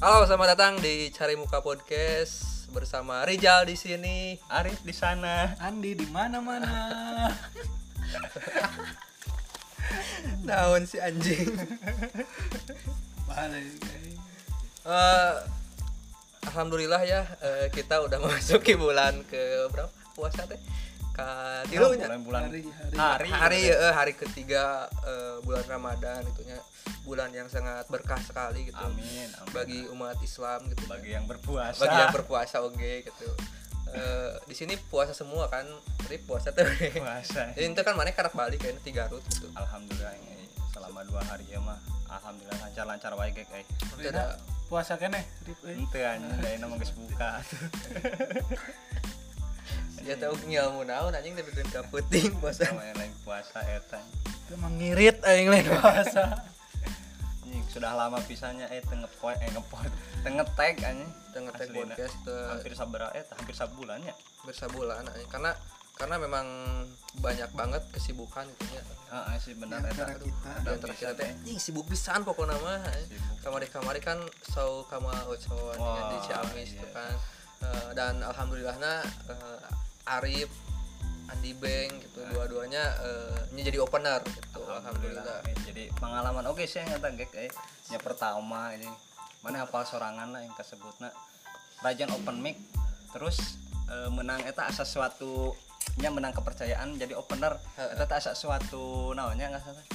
Halo, selamat datang di Cari Muka Podcast bersama Rizal di sini. Arif di sana. Andi di mana-mana. Naon si anjing. Guys. Eh, Alhamdulillah ya eh, kita udah memasuki bulan ke berapa puasa teh? Ka tilunya. bulan-bulan Hari- hari Hari eh, hari ketiga eh, bulan Ramadan itunya bulan yang sangat berkah sekali gitu. Amin, amin. Bagi umat Islam gitu. bagi yang berpuasa. bagi yang berpuasa oke gitu. Eh, di sini puasa semua kan, tapi puasa tuh. puasa. Jadi itu kan mana karek balik kayaknya tiga rut gitu. Alhamdulillah ini selama dua hari ya mah. Alhamdulillah lancar-lancar wae gek euy. Itu ada Puasa kene, Rip, euy. Henteu anjing da nama geus buka. dia tahu ngilmu naon anjing tapi dengan kaputing puasa. Sama yang lain puasa eta. Itu emang ngirit aing lain puasa. Sudah lama pisahnya eh teu ngepoint eh ngepoint. Teu ngetag anjing. Tengah tag podcast tuh Hampir sabaraha eta, hampir sabulan ya. bersabulan anjing. karena karena memang banyak banget kesibukan gitu ya. Heeh sih benar eta. antara kita. Di antara kita teh anjing sibuk pisan pokoknya mah. Kamari-kamari kan sau kama ocoan Wah, di Ciamis iya. tuh kan. Eh, dan alhamdulillahnya eh, Arif Andi Beng gitu. Dua-duanya eh, ini jadi opener gitu alhamdulillah. Eh, jadi pengalaman. Oke sih yang gek eh nya pertama ini. Mana hafal sorangan lah yang kesebutna Rajan open mic terus eh, menang eta asa suatu nya menang kepercayaan jadi opener. Eta teh asa suatu naonnya nggak salah.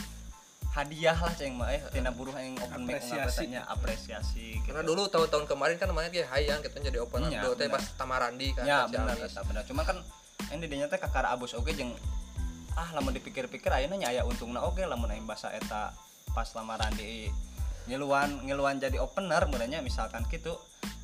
Hadiah lah ceng mah eh tina buruh yang open mic Apresiasi. ngabatanya apresiasi gitu. Karena dulu tahun-tahun kemarin kan namanya kayak hayang kita jadi opener. Iya, dulu teh pas Tamarandi kan ya benar benar. Cuma kan yang di dinya teh kakara abus oge jeung ah lamun dipikir-pikir ayeuna nya aya untungna oge lamun aing basa eta pas lamaran di ngiluan ngiluan jadi opener mudahnya misalkan gitu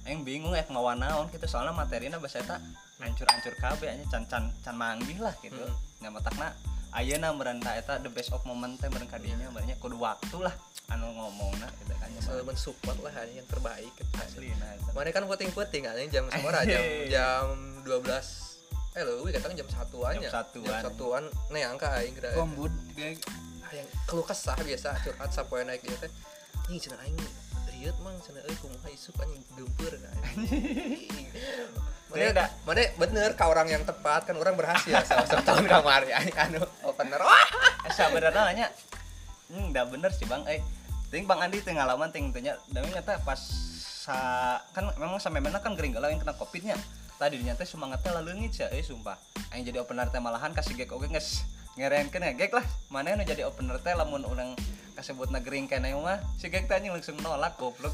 aing bingung ya ngawan naon gitu soalnya materina basa eta hancur-hancur kabeh anya can can can manggih lah gitu Hmm. nya matakna ayeuna merenta eta the best of moment teh meureun kadinya meureunnya kudu waktu lah anu ngomongna gitu kan Selalu mensupport lah yang terbaik gitu. asli nah. Mana kan puting-puting anjing jam seberapa jam jam 12 eh gue katakan jam satuan Jam ya? satuan. jam satuan. Nih angka aing kira Kombud, guys. Ah, yang keluh kesah biasa curhat sapoe naik gitu. Teh anjing cenah aing riut mang. Cenah euy kumaha isuk anjing gempeur nah, anjing. Mana Beda. mana bener ka orang yang tepat kan orang berhasil salah tahun kemarin anjing anu opener. Wah! Eh, sebenarnya nya hmm, udah bener sih bang. Eh ting bang Andi teh ngalaman ting tanya. Dami ngata pas sa kan memang sampai mana kan gering yang kena covidnya tadi teh semangatnya leungit sih eh sumpah. Aing jadi opener teh malahan kasih gek oge ngerenkeun ya. Gek lah. Mana nu jadi opener teh lamun urang kasebut gering kene mah si gek teh anjing langsung nolak goblok.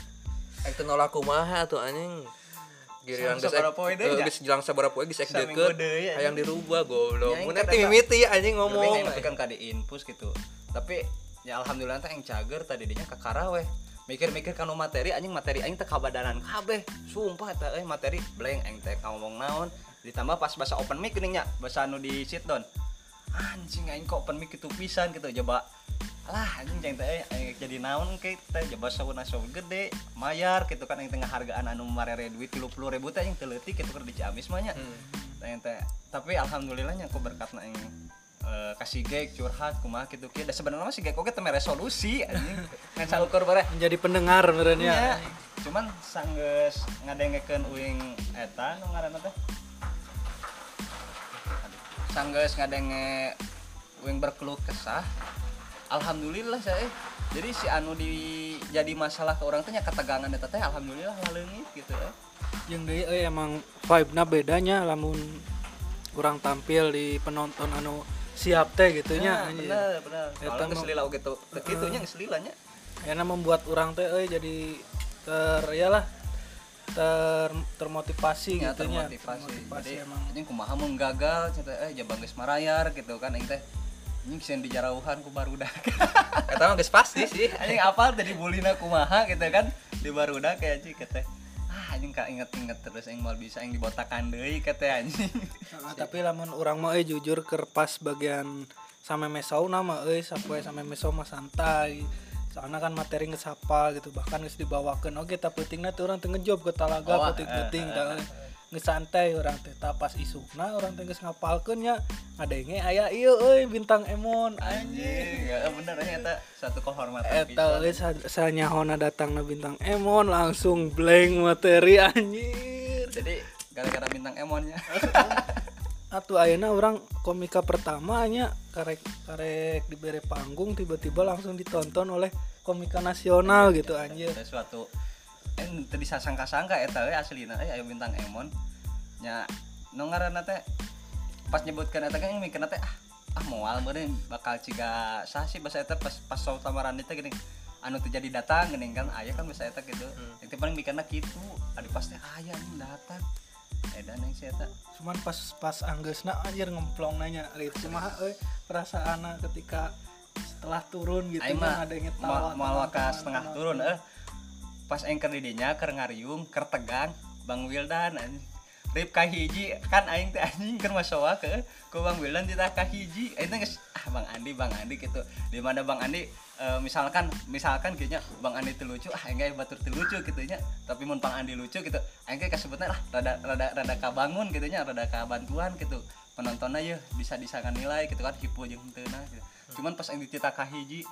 Teu nolak kumaha tuh anjing. Giliran geus poe deui, nya? geus jelang sabaraha poe geus anjing. Hayang dirubah goblok. Nya, Mun teh mimiti anjing ngomong. Kan kade infus gitu. Tapi ya alhamdulillah teh yang cager tadi dinya kakara weh mikir-mikir kanu materi anjing materi aing teh kabadanan kabeh. Sumpah eta euy materi blank aing teh ngomong naon. Ditambah pas bahasa open mic nya bahasa anu di sit down. Anjing aing kok open mic itu pisan gitu coba lah anjing jeung teh aing jadi naon ke teh coba sauna sauna gede mayar gitu kan aing tengah hargaan anu marere duit 30.000 teh aing teu leutik gitu keur di Ciamis mah nya. Hmm. Teh tapi alhamdulillahnya aku berkat yang eh, kasih gek curhat kumaha gitu kieu da sebenarnya masih gek oge teu mere resolusi anjing. Kan saukur bare. Menjadi pendengar benernya. nya cuman sanggeus ngadengekeun uing eta nu ngaranna teh? Sanggeus ngadenge uing berkeluh kesah. Alhamdulillah saya jadi si anu di jadi masalah ke orang nya ketegangan eta teh alhamdulillah leungit gitu eh. Yang deui emang vibe-na bedanya lamun kurang tampil di penonton anu siap teh gitu nya. Ya, bener bener kalau mah- geus lila oge teu teu kitu nya geus lila nya Karena membuat orang teh euy jadi ter iyalah ter termotivasi ya gitu nya. termotivasi Termotivasi jadi emang. anjing kumaha mun gagal cerita eh jabang geus marayar gitu kan aing teh anjing sieun di jarauhan ku barudak Eta mah geus pasti sih. anjing apal tadi bulina kumaha gitu kan di barudak kayak anjing kata ah anjing ka inget-inget terus aing moal bisa aing dibotakan deui kata anjing. Nah, tapi lamun orang mah euy jujur kerpas bagian sampai mesau nama euy sampai sampai mesau mah santai. Soalnya kan materi hafal gitu bahkan geus dibawakeun. Oke tapi pentingna tuh orang teu ngejob ke talaga Oh, penting-penting eh, tah, euy. Ngesantai orang teh tah pas isukna orang teh geus nya. Ngadenge aya ieu euy bintang emon. Anjing anjing ya bener ya eta satu kehormatan eta sa- sanyahona datangna bintang emon langsung blank materi anjir. Jadi gara-gara bintang emonnya. Atuh ayeuna orang komika pertama nya karek karek diberi panggung tiba-tiba langsung ditonton oleh komika nasional gitu anjir. Ada suatu eh tadi sangka-sangka eta we aslina eh aya bintang emon. Nya nu ngaranna teh pas nyebutkan eta kan mikirna teh ah ah moal meureun bakal ciga sah sih bahasa eta pas pas saut lamaran teh geuning anu terjadi datang geuning kan aya kan bahasa eta gitu. Hmm. yang paling mikirna kitu adi pas teh aya nih datang. Edan yang si eta. Cuman pas pas anggesna anjir ngemplong nanya itu mah euy perasaan ketika setelah turun gitu Aing kan ada yang tawa ka setengah turun eh pas engker di dinya keur ngariung keur tegang Bang Wildan anjing. Rip ka hiji kan aing teh anjing keur masowa ke ku Bang Wildan ditah ka hiji. Aing teh geus ah Bang Andi Bang Andi gitu. Di mana Bang Andi eh, misalkan misalkan kayaknya Bang Andi teu lucu ah ge batur teu lucu gitu nya tapi mun Bang Andi lucu gitu aing ge kasebutna lah rada rada rada kabangun gitu nya rada kabantuan gitu. Penontonnya ya bisa disangan nilai gitu kan hipo jeung gitu. cuman pas aing dicerita ka hiji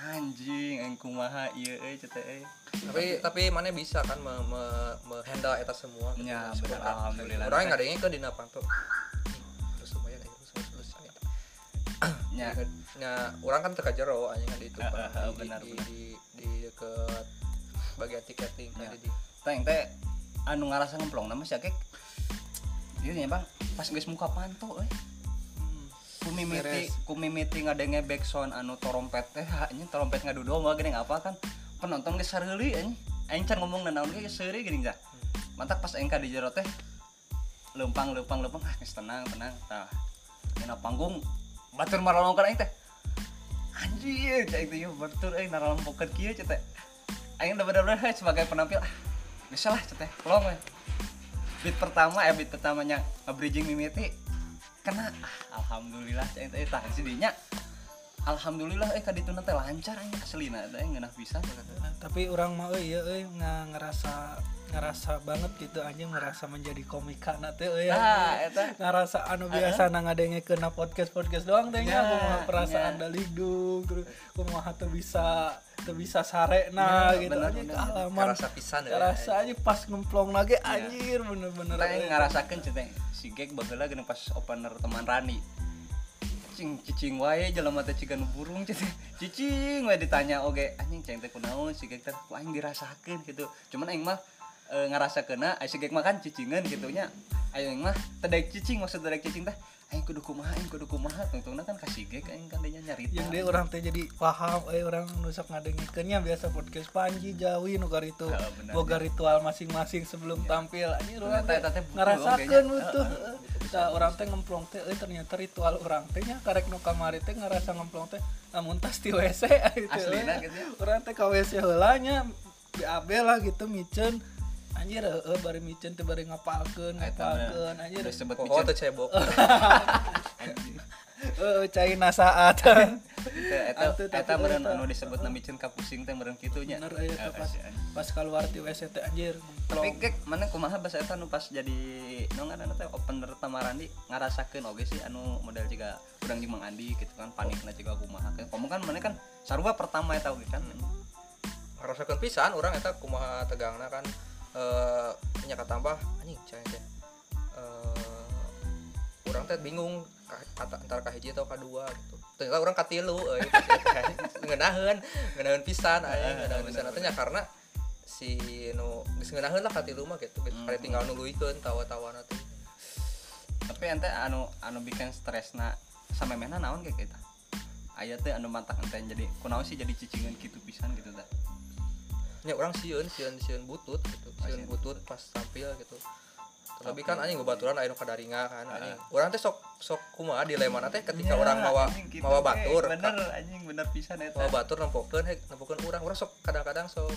anjing aing kumaha ieu euy cenah euy tapi tapi mana bisa kan me, me, me handle eta semua gitu. Ya, Spontan. bener, alhamdulillah. orang nggak ada yang ke dina panto terus lumayan aja terus terus nya nya orang kan teka jero anjing di itu di, benar, di, benar. di, di deket bagian tiketing kan Ya. di teng teh anu ngarasa ngemplong nama si akek ieu nya bang pas geus muka panto euy ku mimiti Beres. ku mimiti ngadenge backsound anu trompet teh nya trompet ngadudo mah geuning apa kan? Penonton geus sareuli anjing aing can ngomong na naon ge seuri geuning dah mantak pas aing ka di jero teh lempang lempang lempang ah geus tenang tenang tah. Dina panggung batur marolongkeun aing teh. Anjir cai teh batur euy narolongkeun kieu cai teh. Aing udah bener-bener heh, sebagai penampil ah bisa lah cai teh. Pelong we beat pertama ya beat pertamanya nge-bridging mimiti ah, alhamdulillah cai teh tah jadinya alhamdulillah eh kaditu teh lancar aing aslina teh ngeunah pisan tapi orang mau euy ya euy nga- ngerasa ngerasa banget gitu anjing ngerasa menjadi komika na teh euy nah anjing. eta ngerasa anu biasa na ngadenge kena podcast podcast doang teh nya Ya, kumaha perasaan ya. daligdung terus kumaha teu bisa teu bisa sare na Ya, gitu bener, anjing bener. kealaman Karasa pisan ya. ngerasa aja pas ngemplong lagi anjir bener-bener euy. ngerasakan cete si Gek bageula geuning pas opener teman Rani. Cicing cicing wae jelema teh cigan burung cete. Cicing wae ditanya oge anjing ceng teh kunaon si Gek teh ku aing dirasakeun gitu. Cuman aing mah e, ngarasakeunna ai si Gek mah kan cicingan gitu nya. Aing mah teu daek cicing maksud daek cicing teh. Aing kudu kumaha aing kudu kumaha. Tungtungna kan kasih Gek aing kan dinya nyarita. yang dia orang teh jadi paham eh orang nusok ngadengikeunnya biasa podcast Panji Jawi nu itu Ah, boga ritual masing-masing sebelum tampil. Anjir orang teh teh butuh ngarasakeun ogenya. butuh Tah orang teh ngemplong teh euy ternyata ritual orang teh nya karek nu kamari teh ngarasa ngemplong teh namun tas di WC gitu. Aslina gitu ya. Urang teh ka WC heula nya BAB lah gitu micen anjir heeh bari micen teh bari ngapalkeun ngapalkeun. Anjir udah sebut micin. teu cebok. heeh caina saat Eta Atuh, eta eta meureun anu disebut micin kapusing teh meureun kitu nya. bener aya teh pas pas keluar ti WC teh anjir tapi kek mana kumaha bahasa eta nu pas jadi nu ngaranna teh opener tamarandi ngarasakeun oge sih anu model juga urang jeung Mang Andi gitu kan panikna juga kumaha. Kan kamu kan mana kan sarua pertama eta oge kan. Ngarasakeun pisan orang eta kumaha tegangna kan eh nya katambah anjing cai teh. Eh urang teh bingung ka- kata antara kahiji atau kadua gitu. Ternyata orang katilu euy. Ngeunaheun, ngeunaheun pisan aya ngeunaheun pisan bener, teh nya karena si nu geus ngeunaheun lah katilu mah gitu. Hmm. kare tinggal nuluykeun tawa-tawana teh. tapi ente anu anu bikin stresna samemehna naon kayak kita aya teh anu mantak ente jadi kunaon sih jadi cicingan gitu pisan gitu tah nya orang sieun sieun sieun butut gitu. Ah, sieun butut pas tampil gitu. Tapi Oke. kan anjing bebaturan aya nu kadaringa kan. Ah. anjing. Orang teh sok sok kumaha dilema teh ketika Ya, orang mawa gitu, mawa eh, batur bener anjing bener pisan eta. Mawa batur nempokeun he nempokeun urang. Urang sok kadang-kadang sok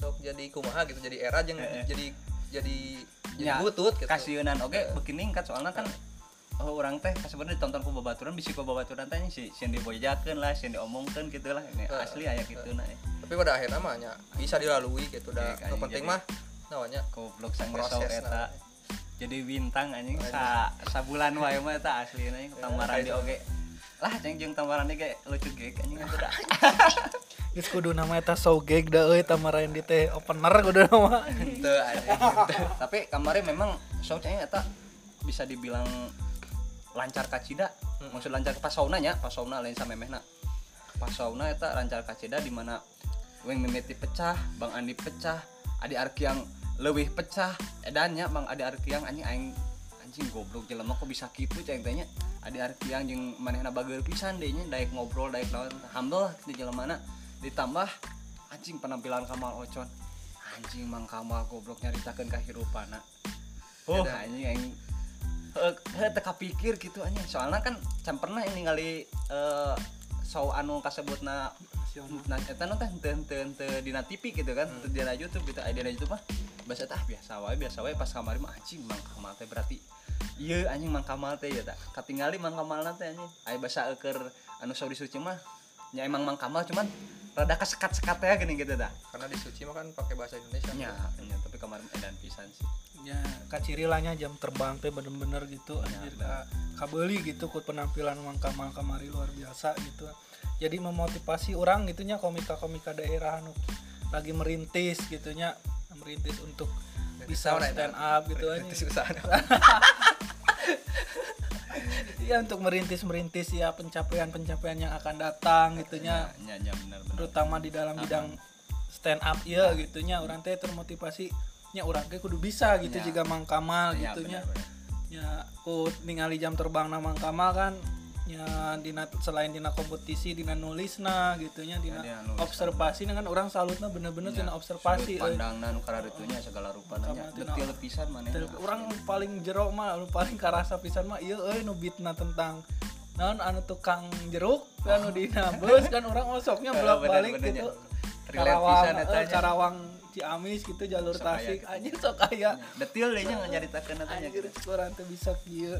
sok jadi kumaha gitu jadi era jeung Eh, eh. jadi jadi jadi Ya, butut gitu. oge Eh. beuki ningkat soalnya kan oh orang teh sebenarnya ditonton ku babaturan bisi ku babaturan teh si sieun dibojakeun lah sieun diomongkeun gitu lah ini Eh, asli aya kitu na tapi pada akhirnya mah nya bisa dilalui gitu dah Oke, nu anjing, penting mah namanya goblok sang proses eta. Jadi bintang anjing sa sabulan wae mah eta asli anjing tamaran di oge. Lah ceng jeung tamaran di ge lucu ge anjing udah Geus kudu nama eta sogeg da euy tamarain di teh opener kudu nama. Henteu anjing. Tapi kemarin memang show-nya eta bisa dibilang lancar kacida. Maksud lancar pas sauna nya, pas sauna lain sama memehna. Pas sauna eta lancar kacida di mana Weng Mimiti pecah, Bang Andi pecah, Adi Arkiang leuwih pecah, edannya Bang Adi Arkiang anjing aing anjing goblok jelema kok bisa kitu ceng teh nya. Adi Arkiang jeung manehna bageur pisan deui nya daek ngobrol daek naon humble di jelemana ditambah anjing penampilan Kamal Ocon anjing Mang Kamal goblok nyaritakeun kahirupana oh anjing anjing heuh teu kapikir gitu anjing. Soalnya kan can pernah ini kali eh show anu kasebutna nah eta nu teh teu teu teu dina TV gitu kan teu dina YouTube gitu. Aya dina YouTube mah bahasa tah biasa wae biasa wae. Pas kamari mah anjing Mang Kamal teh berarti iya anjing Mang Kamal teh ya tah. Katingali Mang Kamal teh anjing. Aya bahasa eukeur anu saudi suci mah ya emang Mang Kamal cuman rada kesekat-sekat ya gini gitu dah. Karena di suci mah kan pakai bahasa Indonesia. Ya, ya tapi kemarin edan pisan sih. Ya kacirilanya jam terbang teh bener-bener gitu anjir ka, kabeli gitu ku penampilan Mang Kamal kamari luar biasa gitu. Jadi memotivasi orang gitunya komika-komika daerah anu lagi merintis gitunya merintis untuk bisa stand up gitu aja. Iya untuk merintis-merintis ya pencapaian-pencapaian yang akan datang gitunya ya ya benar benar. Terutama di dalam bidang stand up ya gitunya orang teh termotivasi nya orang teh kudu bisa gitu Ya. juga Mang Kamal Ya, gitunya benar, benar. ya ku ningali jam terbang na Mang Kamal kan ya dina selain dina kompetisi dina nulisna gitunya dina Ya, nulis. observasi kan orang salutna bener-bener Ya, dina observasi euy. pandangna nu kararitunya segala rupa Sama nya tina- detil pisan Tel- orang paling jero mah paling karasa pisan mah ieu euy nu bitna tentang naon anu tukang jeruk kan nu dina bus kan orang osoknya Eh, bolak-balik gitu. Karawang, eh. Karawang Ciamis gitu jalur Tasik gitu. anjir sok aya detil deh nya nyaritakeun anjir kurang teh bisa kieu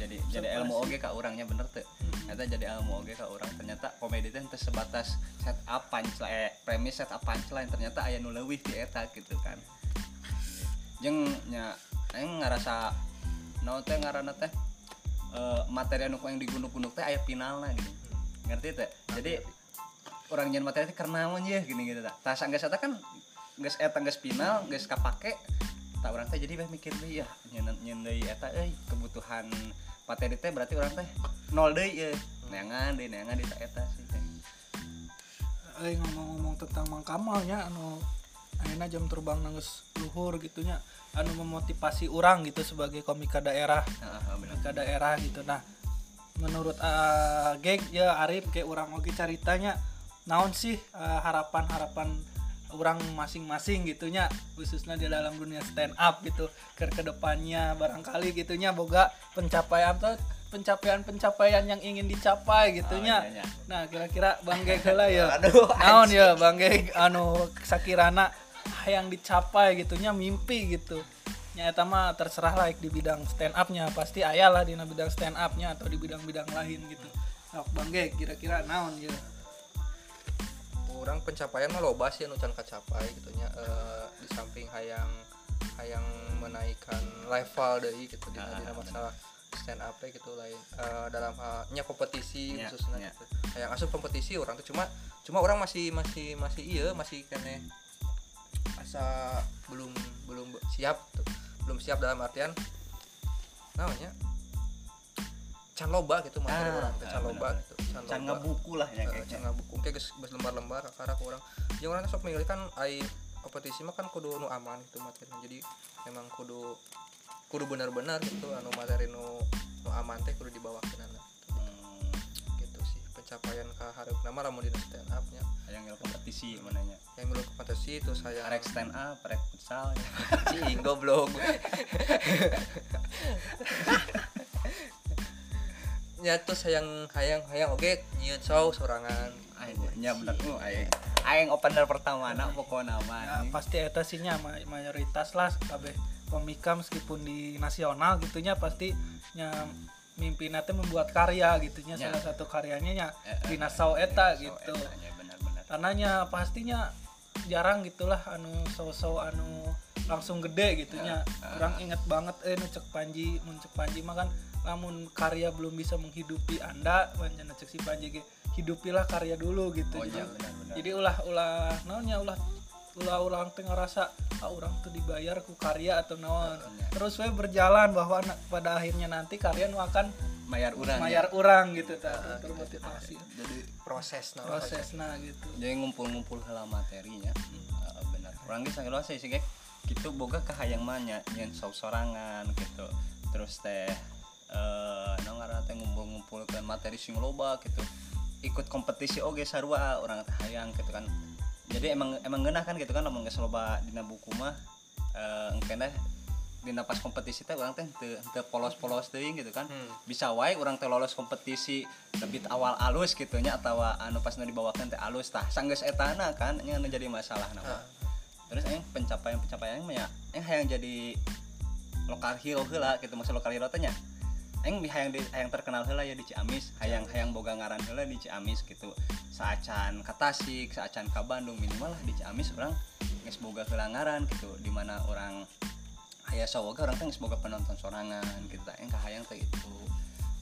Jadi jadi ilmu oge ka urangnya bener teh. Ternyata jadi ilmu oge ka urang. Ternyata komedi teu sebatas setup punchline eh, premis setup punchline. Ternyata aya nu leuwih di eta gitu kan. Jeung nya aing ngarasa naon teh ngaranna teh eh, materi anu yang digunuk-gunuk teh aya finalna gitu ngerti teh? Jadi orang nyen materi teh karena ya gini gitu tah tah sanggeus eta kan geus eta geus final geus kapake tak orang teh jadi weh mikir deui ya nyen nyen deui eta euy kebutuhan materi teh berarti orang teh nol deui ye neangan deui neangan di eta sih teh. Eh ngomong-ngomong tentang Mang Kamal nya anu ayeuna jam terbang nangis luhur gitunya anu memotivasi orang gitu sebagai komika daerah. Komika daerah gitu. Nah menurut uh, geg ya Arif kayak orang oke ceritanya naon sih uh, harapan-harapan orang masing-masing gitunya khususnya di dalam dunia stand up gitu ke ke depannya barangkali gitunya boga pencapaian tuh pencapaian-pencapaian yang ingin dicapai gitunya. Oh, iya, iya. nah kira-kira bang geg heula ya. Aduh, naon ya bang geg anu sakirana yang dicapai gitunya mimpi gitu. Nyata mah terserah lah di bidang stand upnya. Pasti ayah lah di bidang stand upnya atau di bidang-bidang lain gitu. Nah, bang geg kira-kira naon ya orang pencapaian mah loba sih anu can kacapai gitu nya Eh, di samping hayang hayang menaikkan level deui gitu di Ah, dina masalah stand up gitu lain Eh, dalam halnya kompetisi Nya, khususnya nya. gitu. hayang asup kompetisi orang tuh cuma cuma orang masih masih masih iya masih kene asa belum belum siap tuh. belum siap dalam artian namanya can loba gitu materi Ah, orang teh can loba gitu can can loba. ngebuku lah ya kayaknya. can ngabuku kayak geus geus lembar-lembar ke orang jeung urang sok milih kan ai kompetisi mah kan kudu nu aman gitu materi jadi emang kudu kudu benar-benar gitu anu materi nu nu aman teh kudu dibawa ke nana Hmm, gitu sih pencapaian ka hareup nama lamun dina stand up nya. Yang ngel kompetisi mananya. Yang dulu kompetisi itu saya arek stand up arek futsal. Cing goblok nya tuh hayang hayang hayang oke nyieun show sorangan. Nya bener tuh aing. Aing opener pertama na pokoknya Ya, nama pasti eta sih nya ma- mayoritas lah kabeh komika meskipun di nasional gitunya pasti nya mimpi teh membuat karya gitunya Ya. salah satu karyanya nya Eh, eh, di Nasau eta gitu. bener-bener. Karenanya pastinya jarang gitulah anu so-so anu langsung gede gitu nya. orang inget banget eh nu cek Panji mun cek Panji mah kan namun karya belum bisa menghidupi anda banyak cek si Panji ge hidupilah karya dulu gitu oh Jadi- iya benar-benar. Jadi ulah ulah naonnya ulah ulah orang teh ngerasa ah orang tuh dibayar ku karya atau naon. Terus we berjalan bahwa na- pada akhirnya nanti karya nu akan mayar urang ya. mayar orang gitu ta termotivasi jadi proses nah, prosesna gitu. Jadi ngumpul-ngumpul heula materinya. Eh, benar. Orang geus sakitu sih sih gitu boga kahayang manya nyen sorangan gitu. Terus teh eh naon ngaranna teh ngumpul-ngumpul ke materi sing loba gitu. Ikut kompetisi oge sarua orang teh hayang gitu kan. Jadi emang emang geunah kan gitu kan lamun geus loba dina buku mah eh engkena dina pas kompetisi teh orang teh teu polos-polos teuing gitu kan. Hmm. bisa wae orang teh lolos kompetisi lebih awal alus gitu nya atau anu pas nu dibawakan teh alus tah. Sanggeus etana kan nya anu jadi masalah nama. Terus yang pencapaian pencapaian nya yang hayang jadi lokal hero heula gitu maksud lokal hero teh nya Aing hayang di hayang terkenal heula ya di Ciamis, hayang hayang boga ngaran heula di Ciamis gitu. Saacan ka Tasik, saacan ka Bandung minimal lah di Ciamis orang geus boga heula ngaran gitu di mana orang aya sawoga orang teh geus boga penonton sorangan gitu aing kahayang teh itu.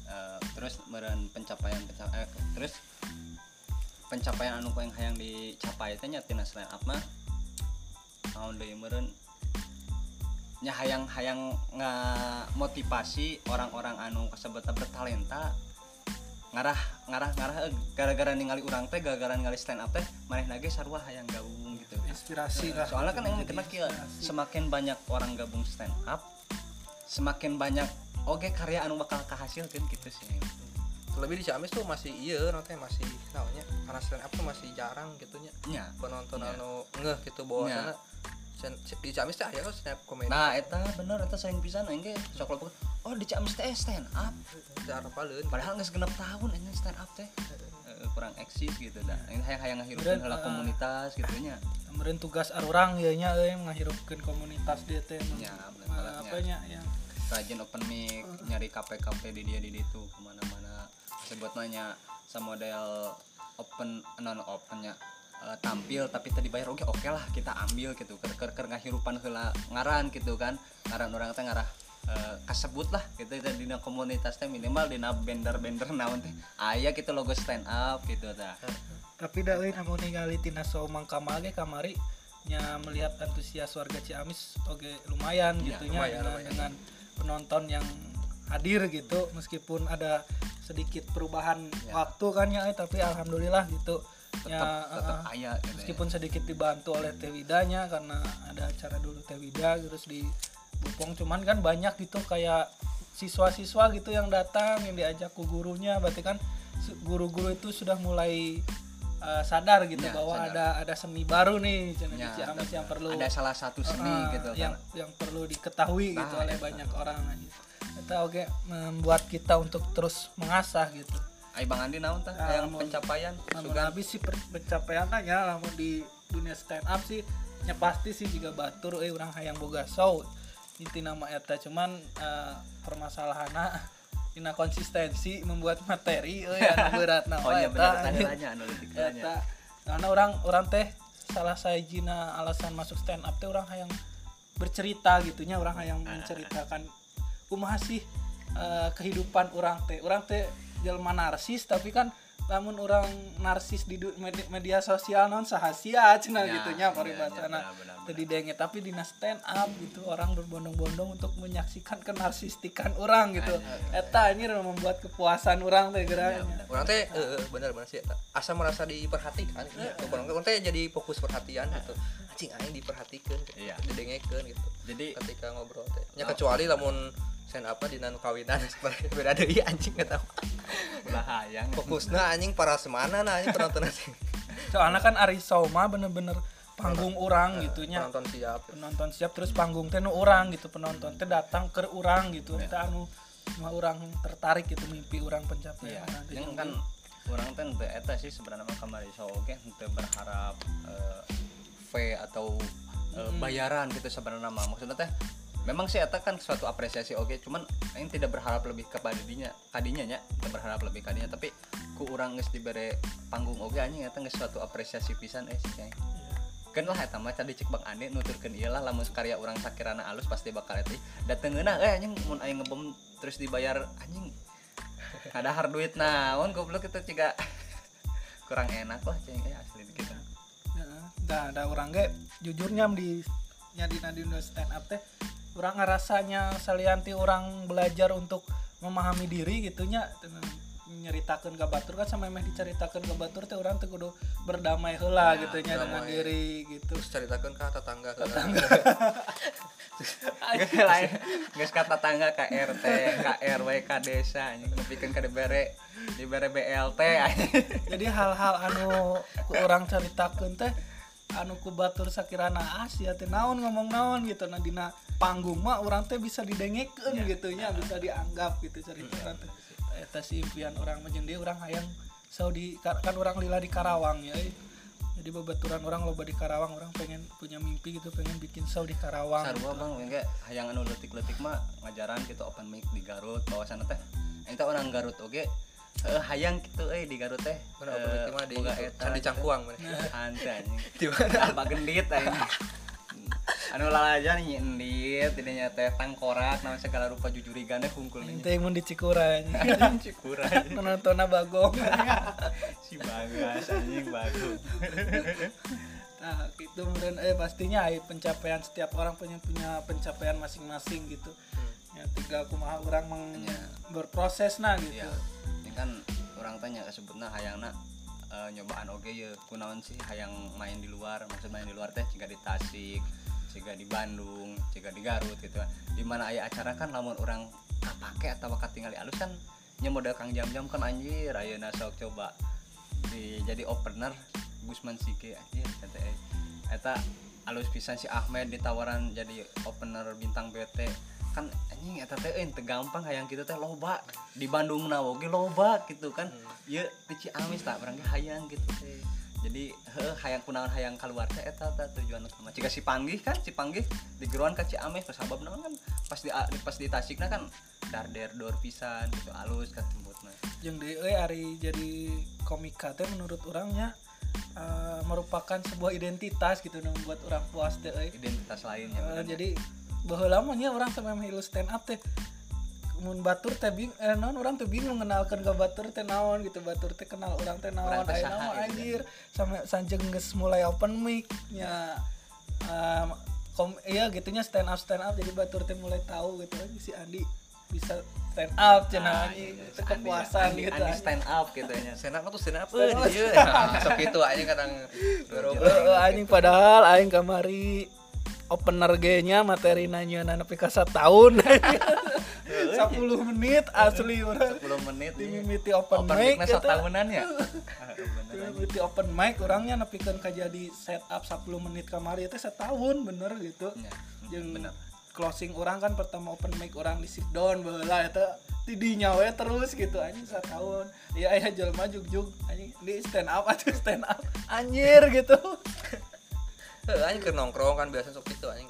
Eh, terus meureun pencapaian pencapaian eh, terus pencapaian anu yang hayang dicapai teh nya up mah naon deui meureun nya hayang hayang motivasi orang-orang anu kasebut bertalenta ngarah ngarah ngarah gara-gara ningali urang teh gara-gara ningali stand up teh manehna ge sarua hayang gabung gitu. Inspirasi lah. soalnya kan yang kena inspirasi. semakin banyak orang gabung stand up semakin banyak oke karya anu bakal kahasilkeun gitu sih. Lebih di Ciamis tuh masih iya nanti masih namanya karena stand up tuh masih jarang gitunya. Nya. Penonton Iya. anu ngeh gitu sana. sen- di Ciamis teh aya kok stand up comedy nah eta bener eta sayang pisan aing ge sok leupeut oh di Ciamis teh stand up. Jarang paleun padahal geus genep tahun ini stand up teh. Eh, kurang eksis gitu dah. Aing hayang-hayang ngahirupkeun heula eh, komunitas gitu nya. kemudian tugas arurang ya nya euy ngahirupkeun komunitas dia teh. Ya, banget, apa nya yang rajin open mic nyari kafe-kafe di dia di itu ke mana-mana. Sebut nanya model open non opennya eh, tampil tapi tadi bayar oke oke lah kita ambil gitu. Ker ker, ker ngahirupan heula ngaran gitu kan. Ngaran orang teh ngarah eh, kasebut lah gitu di komunitas teh minimal dina bender-bender naon teh. Aya gitu logo stand up gitu tah. Tapi da euy namun ningali tina Somang Kamage kamari nya melihat antusias warga Ciamis oke lumayan Ya, gitu nya lumayan, dengan, lumayan. dengan penonton yang hadir gitu. Meskipun ada sedikit perubahan waktu kan ya tapi alhamdulillah gitu tetap ya tetap eh, aya gitu ya. meskipun sedikit dibantu oleh Tewidanya karena ada acara dulu Tewida terus di Bupong cuman kan banyak gitu kayak siswa-siswa gitu yang datang yang diajak ke gurunya berarti kan guru-guru itu sudah mulai uh, sadar gitu Ya, bahwa sadar. ada ada seni baru nih Ya, Ciamis yang perlu ada salah satu seni uh, gitu yang kan. yang perlu diketahui gitu Nah, oleh eta. banyak orang itu oke membuat kita untuk terus mengasah gitu Ai Bang Andi naon tah? Ya, yang pencapaian sugan. habis sih pencapaian ya namun di dunia stand up sih nya pasti sih juga batur eh orang hayang boga show. Inti nama eta cuman eh, permasalahanna dina konsistensi membuat materi euy anu berat nah oh iya eta, karena orang orang teh salah sajina alasan masuk stand up teh orang hayang bercerita gitunya orang hayang menceritakan kumaha sih eh, kehidupan orang teh. Orang teh jelma narsis tapi kan namun orang narsis di media, media sosial non sahasia cina Ya, gitunya iya, benar, benar, tadi denge tapi di stand up gitu orang berbondong-bondong untuk menyaksikan kenarsistikan orang gitu. Eta ini membuat kepuasan orang teh geranya orang teh eh, eh, bener bener sih. Asa merasa diperhatikan gitu orang orang teh jadi fokus perhatian gitu. Anjing aing diperhatikan gitu. Iya. didengekeun gitu jadi ketika ngobrol teh. Nya kecuali lamun sen apa di nan kawinan? Seperti beda deui anjing nggak tahu. Ulah hayang fokusna anjing para semana nah anjing penonton anjing soalnya kan Ari Soma bener-bener panggung orang gitunya penonton siap. Penonton siap terus panggung teh nu orang gitu. Penonton teh datang ke orang gitu. Kita anu cuma orang tertarik gitu mimpi orang pencapaian. Iya, nanti yang kan orang teh teu eta sih sebenarnya mah kamari show oke. Teu berharap eh, fee atau eh, bayaran gitu sebenarnya mah. Maksudnya teh memang sih eta kan suatu apresiasi oke cuman aing tidak berharap lebih kepada dinya kadinya nya teu berharap lebih kadinya tapi ku urang geus dibere panggung oke anjing eta geus suatu apresiasi pisan eh sih kayak kan lah eta mah cadi cek Bang Ane nuturkeun ieu lah lamun karya urang sakirana alus pasti bakal eta datengeuna eh anjing mun aya ngebom terus dibayar anjing. Ada hard duit naon goblok itu ciga. Kurang enak lah cing eh asli gitu Nah, ada orang ge jujurnya di nya di stand up teh orang ngerasanya salianti orang belajar untuk memahami diri gitunya nyeritakan ke batur kan sama emeh diceritakan ke batur teh orang tuh kudu berdamai heula Ya, gitunya dengan berdamai. diri gitu. Terus ceritakan ke tetangga ke lain. geus ka tetangga ka RT ka RW ka desa anjing. Nepikeun ka dibere dibere BLT jadi hal-hal anu orang ceritakan teh anu ku batur sakirana Asia teh naon ngomong naon gitu. Nah dina panggung mah orang teh bisa didengekeun gitu nya bisa dianggap gitu cerita teh. Eta si impian orang mah jeung orang hayang sau di kan orang lila di Karawang ya. Jadi babaturan orang loba di Karawang orang pengen punya mimpi gitu pengen bikin show di Karawang. Sarua bang enggak hayang anu leutik-leutik mah ngajaran gitu open mic di Garut bawasan teh. Enta orang Garut oge eh, hayang gitu eh di Garut teh mah di boga eta. Gitu. Cangkuang mana. Anjing. Di mana? Apa gendit anjing. Anu lalaja nih endit tidaknya teh tangkorak nama segala rupa jujurigan teh hungkul nih. Teh mun di Cikura cikura nontonna bagong si bagas anjing bagus Nah, itu kemudian eh pastinya eh, pencapaian setiap orang punya punya pencapaian masing-masing gitu. Ya tinggal kumaha orang meng- Iya. berproses nah gitu. ya ini kan orang tanya sebutnya hayangna eh, nyobaan oge ya kunaon sih hayang main di luar. Maksud main di luar teh jika di Tasik jika di Bandung jika di Garut gitu kan. Di mana aya acara kan lamun orang kapake atau tinggal di alus kan nya modal kang jam-jam kan anjir. Ayeuna sok coba di jadi opener Gusman Sike anjir kata eta alus pisan si Ahmed ditawaran jadi opener bintang BT kan anjing eta teh ente gampang hayang kitu teh loba. Di Bandung na oge loba gitu kan. Ieu di Ciamis tak barangnya hayang gitu teh jadi heuh hayang kunaon hayang keluar teh eta teh tujuan utama. Jika si panggih kan si panggih di geruan ka Ciamis pas sabab kan pas di pas di Tasikna kan darder dor pisan gitu alus ka tembutna Yang di eh ari jadi komika teh menurut orangnya eh, merupakan sebuah identitas gitu membuat orang puas euy. identitas lainnya Eh, bener. jadi baheula mah nya orang sampai mah stand up teh. Mun batur teh bing eh naon? Orang teh bingung kenalkan ke batur teh naon gitu. Batur teh kenal orang teh naon saha naon gitu kan. anjir. Sampai sanjeng geus mulai open mic nya em, kom iya gitunya stand up stand up. Jadi batur teh mulai tahu gitu aja si Andi bisa stand up cenah Ah, iya, itu Andi- kepuasan Andi- gitu Andi stand up gitu nya senap mah tuh senap eh di dieu Nah, sok itu aja kadang anjing padahal aing kamari opener ge nya materi nanya nepi ka tahun. 10 menit asli urang 10 menit di iya. mimiti open, open mic eta. tahunan ya? Ah, bener. Mimiti open mic orangnya nepikeun ka jadi setup 10 menit kamari. Itu setahun bener gitu. Ya, jeung bener. closing orang kan pertama open mic orang di sit down baheula eta tidinya we terus gitu. Anjing setahun. Ya aya jelema jugjug anjing di stand up atuh stand up. Anjir gitu anjing keur nongkrong kan biasa sok itu anjing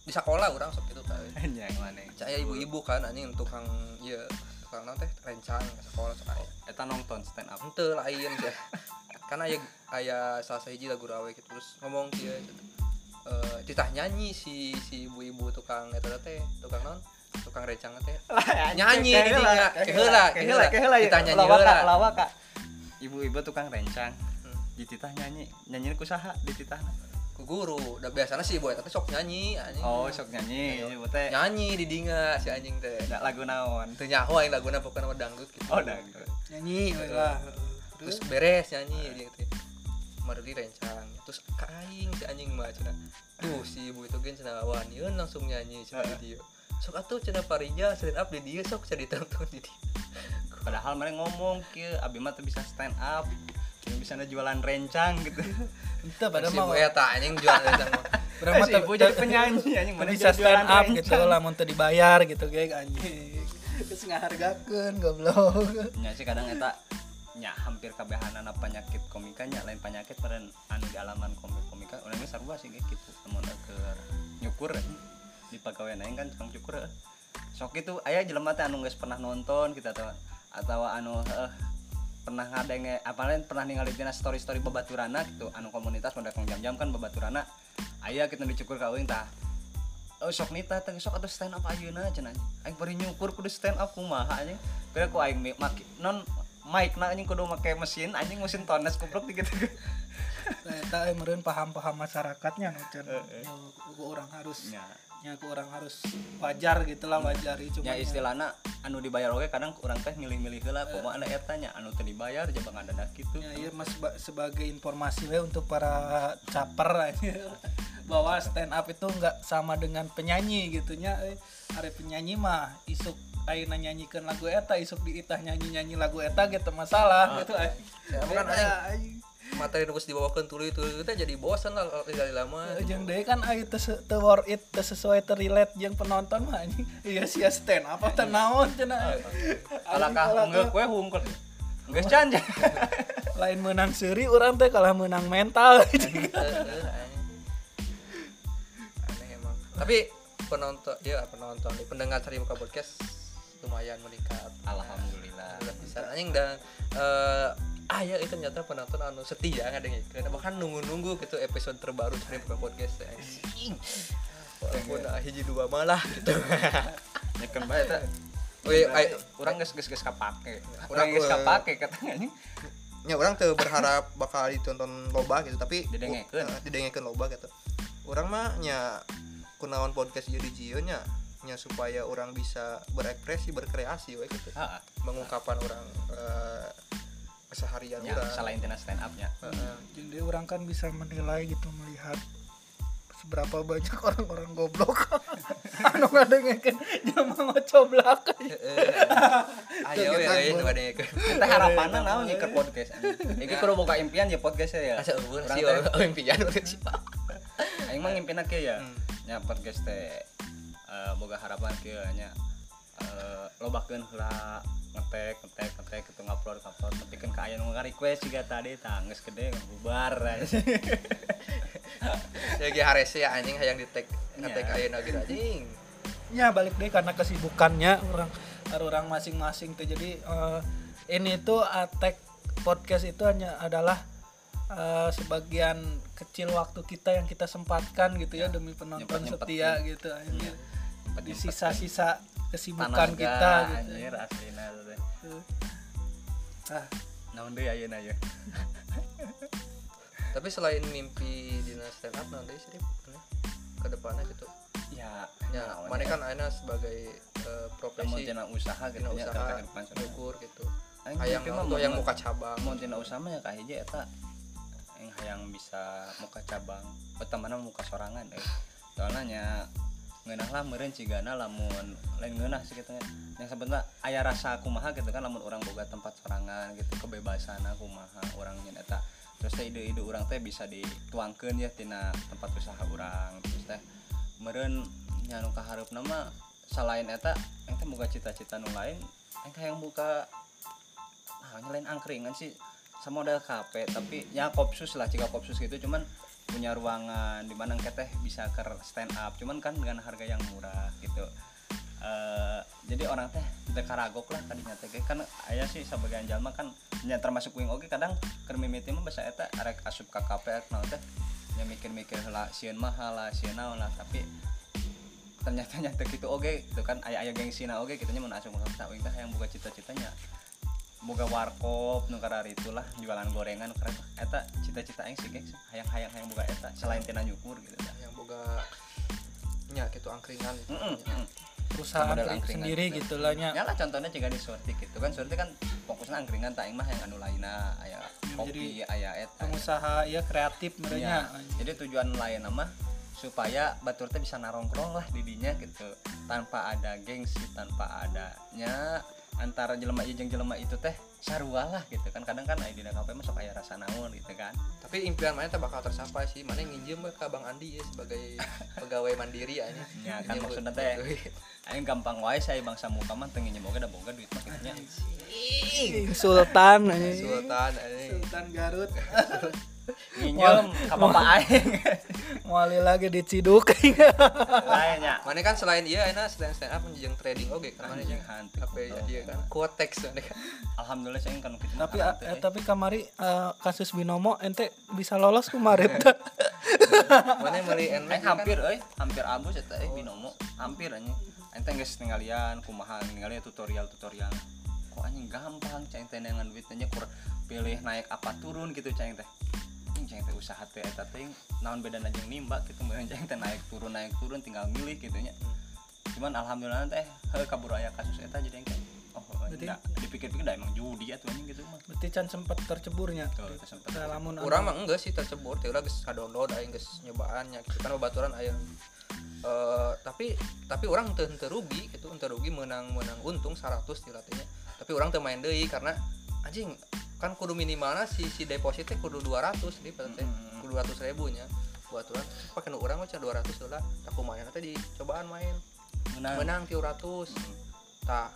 di sekolah orang sok itu tah Anjing mana saya ibu-ibu kan anjing tukang ieu tukang naon teh rencang ke sekolah sok aya eta nonton stand up henteu lain sih karena aya aya salah sahiji lagu rawe gitu terus ngomong. Eh, ditah nyanyi si si ibu-ibu tukang eta teh tukang naon tukang rencang teh Nyanyi di dinya. Keheula, keheula. keheula ya Kita nyanyi lawak heula. Kak, lawak ibu-ibu tukang rencang Hmm. dititah nyanyi nyanyi ku saha dititah ku guru. Da biasanya si ibu eta teh sok nyanyi anjing. Oh sok nyanyi. Ibu teh nyanyi di dinga si anjing teh. Ada lagu naon. Teu nyaho aing laguna pokoknya nama dangdut gitu. Oh dangdut. Nyanyi lah terus beres nyanyi dia teh. Maruli rencang terus ka aing si anjing mah cenah. Tuh si ibu itu gen cenah waniun langsung nyanyi cenah di dieu sok atuh cenah Parija stand up di dieu sok cenah ditonton di dieu padahal mereka ngomong kieu abi mah bisa stand up yang bisa jualan rencang gitu. Itu pada si mau. Ibu eta anjing jual rencang. Mah si ibu jadi penyanyi anjing mana bisa jualan stand up rencang. gitu lah mun teu dibayar gitu geng anjing. Geus ngahargakeun goblok. Nya sih kadang eta nya hampir kabehanan penyakit komikanya lain penyakit pada anu di alaman komik komika. Orangnya sarua sih kayak gitu. Namun ke nyukur di pegawai naing kan tukang cukur eh. sok itu ayah jelema teh anu geus pernah nonton kita tahu. Atau anu eh, pernah ngadenge apalagi pernah ningali dina story story babaturana gitu. Anu komunitas pada jam-jam kan babaturana aya kita dicukur ka euing tah. Oh sok nita teh sok atuh stand up ayeuna cenah aing bari nyukur kudu stand up kumaha anjing. Kira ku aing make non mic na anjing kudu make mesin anjing mesin tones kupluk gitu Eta meureun paham-paham masyarakatnya nu ku urang harus nya nya ku urang harus wajar gitu lah wajar ieu nya cuma istilahna anu dibayar oge kadang urang teh milih-milih heula kumaha anu eta nya anu teu dibayar jeung ngadadak gitu Ya, iya mas ba- sebagai informasi we untuk para caper aja bahwa stand up itu nggak sama dengan penyanyi gitunya eh. Are penyanyi mah isuk ayeuna nyanyikan lagu eta isuk diitah nyanyi nyanyi lagu eta gitu masalah gitu eh. Ya, kan aing aing. Materi nu geus dibawakeun tuluy itu. Kita jadi bosan lah kalau tinggal lama. Eh, jeung deui kan teu worth it teu sesuai teu relate jeung penonton mah anjing iya sia stand up teh naon cenah. Alakah Alakah- enggak kue hungkul. Geus can jan. lain menang seri orang teh kalah menang mental. Aneh. emang. Tapi penonton ya penonton pendengar cari muka podcast lumayan meningkat. Alhamdulillah. Alhamdulillah bisa. Anjing dan eh ah ya itu ternyata penonton anu setia ngadengin. Bahkan nunggu-nunggu gitu episode terbaru cari muka podcast anjing. Walaupun ah, hiji dua malah gitu. Nyekeun bae eta oh iya ay- urang geus geus geus kapake. Urang, urang geus kapake katanya ya orang tuh berharap bakal ditonton loba gitu tapi Didengekeun. uh, didengekeun loba gitu. Orang mah nya kunaon podcast jadi jio nya nya supaya orang bisa berekspresi berkreasi we gitu. Heeh mengungkapkan orang eh, keseharian nya orang. salah intina stand up nya Heeh. jadi orang kan bisa menilai gitu melihat seberapa banyak orang-orang goblok. Anu ngadengekeun jelema ngocoblak. Ayo ya ya nu ngadengkeun kita harapanna naon nya keur podcast iki kudu boga impian ya podcast ya asa eueur Urang sih oh impian urang sih aing mah ngimpinan kieu ya. Hmm. nya podcast teh eh, boga harapan kieu nya eh lobakeun heula ngetek ngetek ngetek gitu ngupload ngupload. Nepikeun ka aya nu request juga tadi tah geus gede bubar ya ge harese ya anjing hayang di tag ngetek Nya. ayeuna gitu anjing. Ya balik deh karena kesibukannya orang orang masing-masing tuh jadi eh, ini tuh atek podcast itu hanya adalah eh, sebagian kecil waktu kita yang kita sempatkan gitu ya, demi penonton nyempet-nyempetin. setia gitu akhirnya di sisa-sisa kesibukan kita gitu. anjir aslina teh. Ah, naon ayeuna ya tapi selain mimpi dinas stand up nanti sih ke depannya gitu. Ya ya naon mana ya. kan Aina sebagai Lamun profesi tina usaha gitu nya usaha ukur gitu. Hayang untuk yang muka cabang. mun tina usaha mah ya kahiji eta. Yang hayang bisa muka cabang utamana muka sorangan eh soalnya nya ngeunah lah meureun cigana lamun lain ngeunah sih gitu nya yang sebenarnya aya rasa kumaha gitu kan lamun orang boga tempat sorangan gitu kebebasan kumaha orang nya eta. Terus teh ide-ide orang teh bisa dituangkeun ya tina tempat usaha orang terus teh meureun nya nu kaharupna mah selain eta yang teh boga cita-cita nu lain yang hayang buka nah lain angkringan sih. Sama model kafe tapi ya kopsus lah jika kopsus gitu. Cuman punya ruangan di mana teh bisa ke stand up. Cuman kan dengan harga yang murah gitu. Eh, jadi orang teh teu karagok lah tadinya teh. Kan aya sih sebagian jalma kan nya termasuk wing oge kadang keur mimiti mah basa eta arek asup kafe arek naon teh nya mikir-mikir heula sieun mahal lah sieun naon lah. Tapi ternyata nyata gitu oge itu kan aya aya gengsina oge gitu nya mun asup ka kafe wing teh yang buka cita-citanya boga warkop nu karari itulah jualan gorengan keren eta cita-cita aing sih guys hayang-hayang hayang boga eta selain tina nyukur gitu dah. yang boga nya gitu angkringan gitu. Heeh, heeh. perusahaan angkringan sendiri gitu. gitu lah nya Ya lah contohnya jika di Surti gitu kan Surti kan fokusnya angkringan tak mah yang anu lainna aya kopi aya eta pengusaha ya kreatif Ya, mereka jadi tujuan lain nama supaya batur teh bisa narongkrong lah di dinya gitu tanpa ada gengsi tanpa adanya antara jelema ieu jeung jelema itu teh sarua lah gitu kan. Kadang kan aya dina kafe masuk aya rasa naon gitu kan. Tapi impian mana teh bakal tercapai sih. Mana nginjem ke Bang Andi ya sebagai pegawai mandiri aja Ya, kan maksudnya teh. aing gampang wae saya bangsa muka mah teu nginjem oge da boga duit mah Sultan. Sultan aja Sultan Garut nginjem ka bapak aing Muali lagi diciduk. Lainnya mana kan selain iya enak selain stand up jeung trading oge kan mana jeung hantu. apa ya dia kan mana kan. Alhamdulillah saya kan gitu tapi eh, tapi kamari eh, kasus binomo ente bisa lolos kemarin. Mana meuli Aing enmek hampir euy hampir abus eta eh binomo. Hampir anjing. Teh geus ninggalian kumaha ninggalian tutorial tutorial kok anjing gampang cai teh dengan duitnya kur pilih naik apa turun gitu cai teh anjing teh usaha teh eta teh naon beda jeung nimba gitu meureun cai teh naik turun naik turun tinggal milih gitu nya. Cuman alhamdulillah teh heuh kabur aya kasus eta jadi aing kayak oh Berarti- enggak dipikir-pikir dah emang judi atuh anjing gitu mah. Berarti can sempat terceburnya? Tuh teh sempet lamun Urang mah enggak sih tercebur, teh ulah geus download aing geus nyobaannya gitu kan babaturan aya eh tapi tapi orang teu rugi gitu teu rugi menang menang untung 100 di latihnya tapi orang teu main deui karena anjing kan kudu minimalnya si si depositnya kudu 200 di teh Hmm. kudu 200 ribunya. Buat orang pakai nu mah can 200 dolar tak kumaha teh di cobaan main. Menang. Menang 300 tak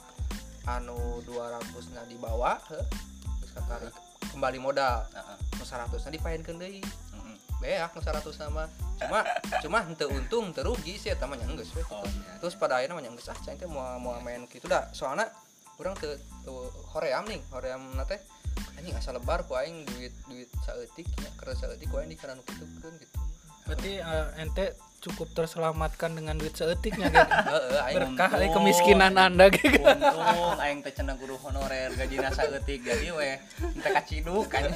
anu 200 na dibawa terus katarik kembali modal. Heeh. nu 100 na dipaenkeun deui. Heeh. beak nu 100 sama. Cuma cuma henteu untung teu rugi sih eta mah nya geus we. Oh, gitu. iya. terus pada akhirnya mah nya geus ah cai teh mau mau main kitu dah. Soalnya urang teu teu hoream nih hoream na teh anjing asa lebar ku aing duit duit saeutik nya keur saeutik ku aing dikaran kitukeun gitu. Berarti eh, ente cukup terselamatkan dengan duit seetiknya gitu? Berkah eh, kemiskinan anda gitu? Untung aing teh cenah guru honorer gaji nasa eutik jadi weh teu kaciduk kan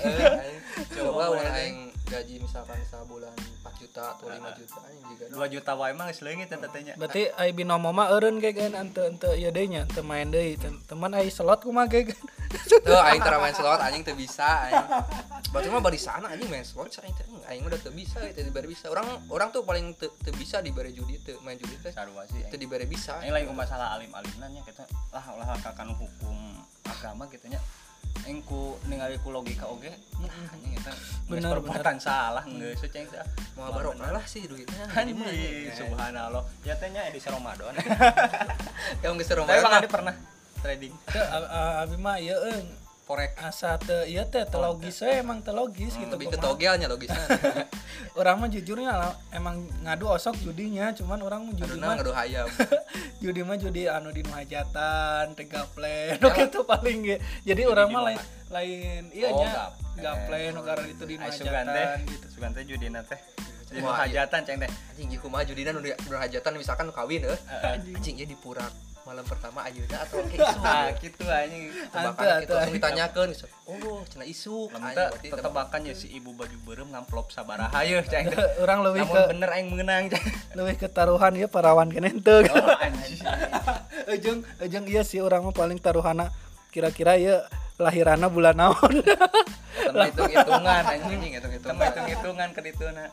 Coba we, aing gaji misalkan sabulan 4 juta atau 5 juta anjing juga 2 juta wae mah geus leungit eta teh nya berarti ai binomo mah eureun ge kan ante ante ieu deui nya teu main deui Tem- teman ai slot kumaha ge kan Tuh aing tara main slot anjing teu bisa. Batu mah bari sana anjing main slot aing teh "Hmm, aing udah teu bisa teu dibari bisa. Orang orang tuh paling teu teu bisa dibari judi teu main judi teh. sarua sih Teu dibari bisa. aing lain ku masalah alim-alimna nya kita lah ulah kakanu hukum agama gitu nya aing ku ningali ku logika oge nah, anjing eta Bener, perbuatan salah geus ceng teh Mau barokah lah sih duitnya. Anjing anjing. subhanallah. Ya teh nya edisi Ramadan. Yang geus seru tapi bang banget. Adi pernah trading. Teu abi mah ieu euy forex asa teu ieu teh teu logis we emang teu logis gitu Lebih ke kumaha. togelnya logisnya. orang mah jujurnya lah, emang ngadu osok judinya cuman orang mah judi mah ngadu hayam. judi mah judi anu di hajatan teh gaplen oke itu paling ge jadi orang di mah lain lain iya Oh, nya gaplen. gaplen nu karena itu di teh hajatan gitu sugan teh judina teh di Wah, iya. hajatan ceng teh Anjing kumaha judina nu hajatan misalkan kawin heuh. Anjing ieu dipurak malam pertama ayeuna atau kayak isu. nah gitu anjing. Tebakan gitu langsung gitu. Oh, cenah isu. Anjing, tetebakan ya si ibu baju berem ngamplop sabaraha yeuh ceng teh orang lebih ke bener aing mengenang lebih ke taruhan ya parawan kene henteu oh ujung ujung iya sih orang mah paling taruhana. Kira-kira ya lahirana bulan naon. Hitung hitungan anjing hitung hitungan hitung hitungan ke na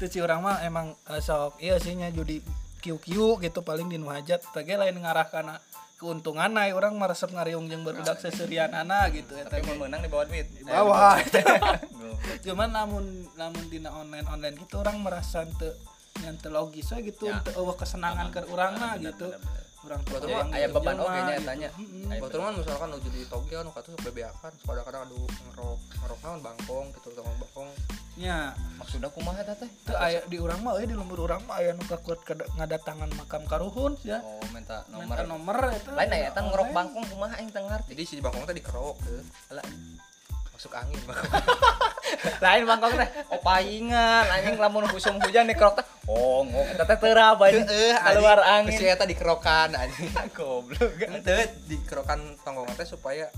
itu sih orang mah emang eh, sok iya sih nya judi kiu-kiu gitu paling di nu hajat tage lain ngarah kana keuntungan naik orang meresep ngariung jeung barudak seserian anak gitu ya tapi mau menang di bawah duit di bawah Goblok. cuman namun namun dina online online gitu orang merasa ente yang teu logis we gitu Ya. ente eueuh kesenangan ke mah Bener, gitu bener, bener. urang teu Betul, payah Mak. aya ngieu beban oge nya gitu. tanya Batur kan misalkan nu jadi togel nu katuh bebeakan kadang-kadang adu ngerok ngerok naon bangkong gitu tong bangkong nya maksudnya kumaha eta teh? teu aya di urang mah euy di lembur urang mah aya nu kakuat ngadatangan makam karuhun ya oh minta nomor nomor nomor eta. Lain aya eta ngerok bangkong kumaha aing teu ngarti? Jadi si bangkong teh dikerok heuh. Lah, masuk angin bangkong lain bangkong teh opaingan anjing lamun musim hujan dikerok teh oh ngok eta teh teura banyak keluar angin. si eta dikerokan anjing. Goblok. Teu dikerokan tonggongan teh supaya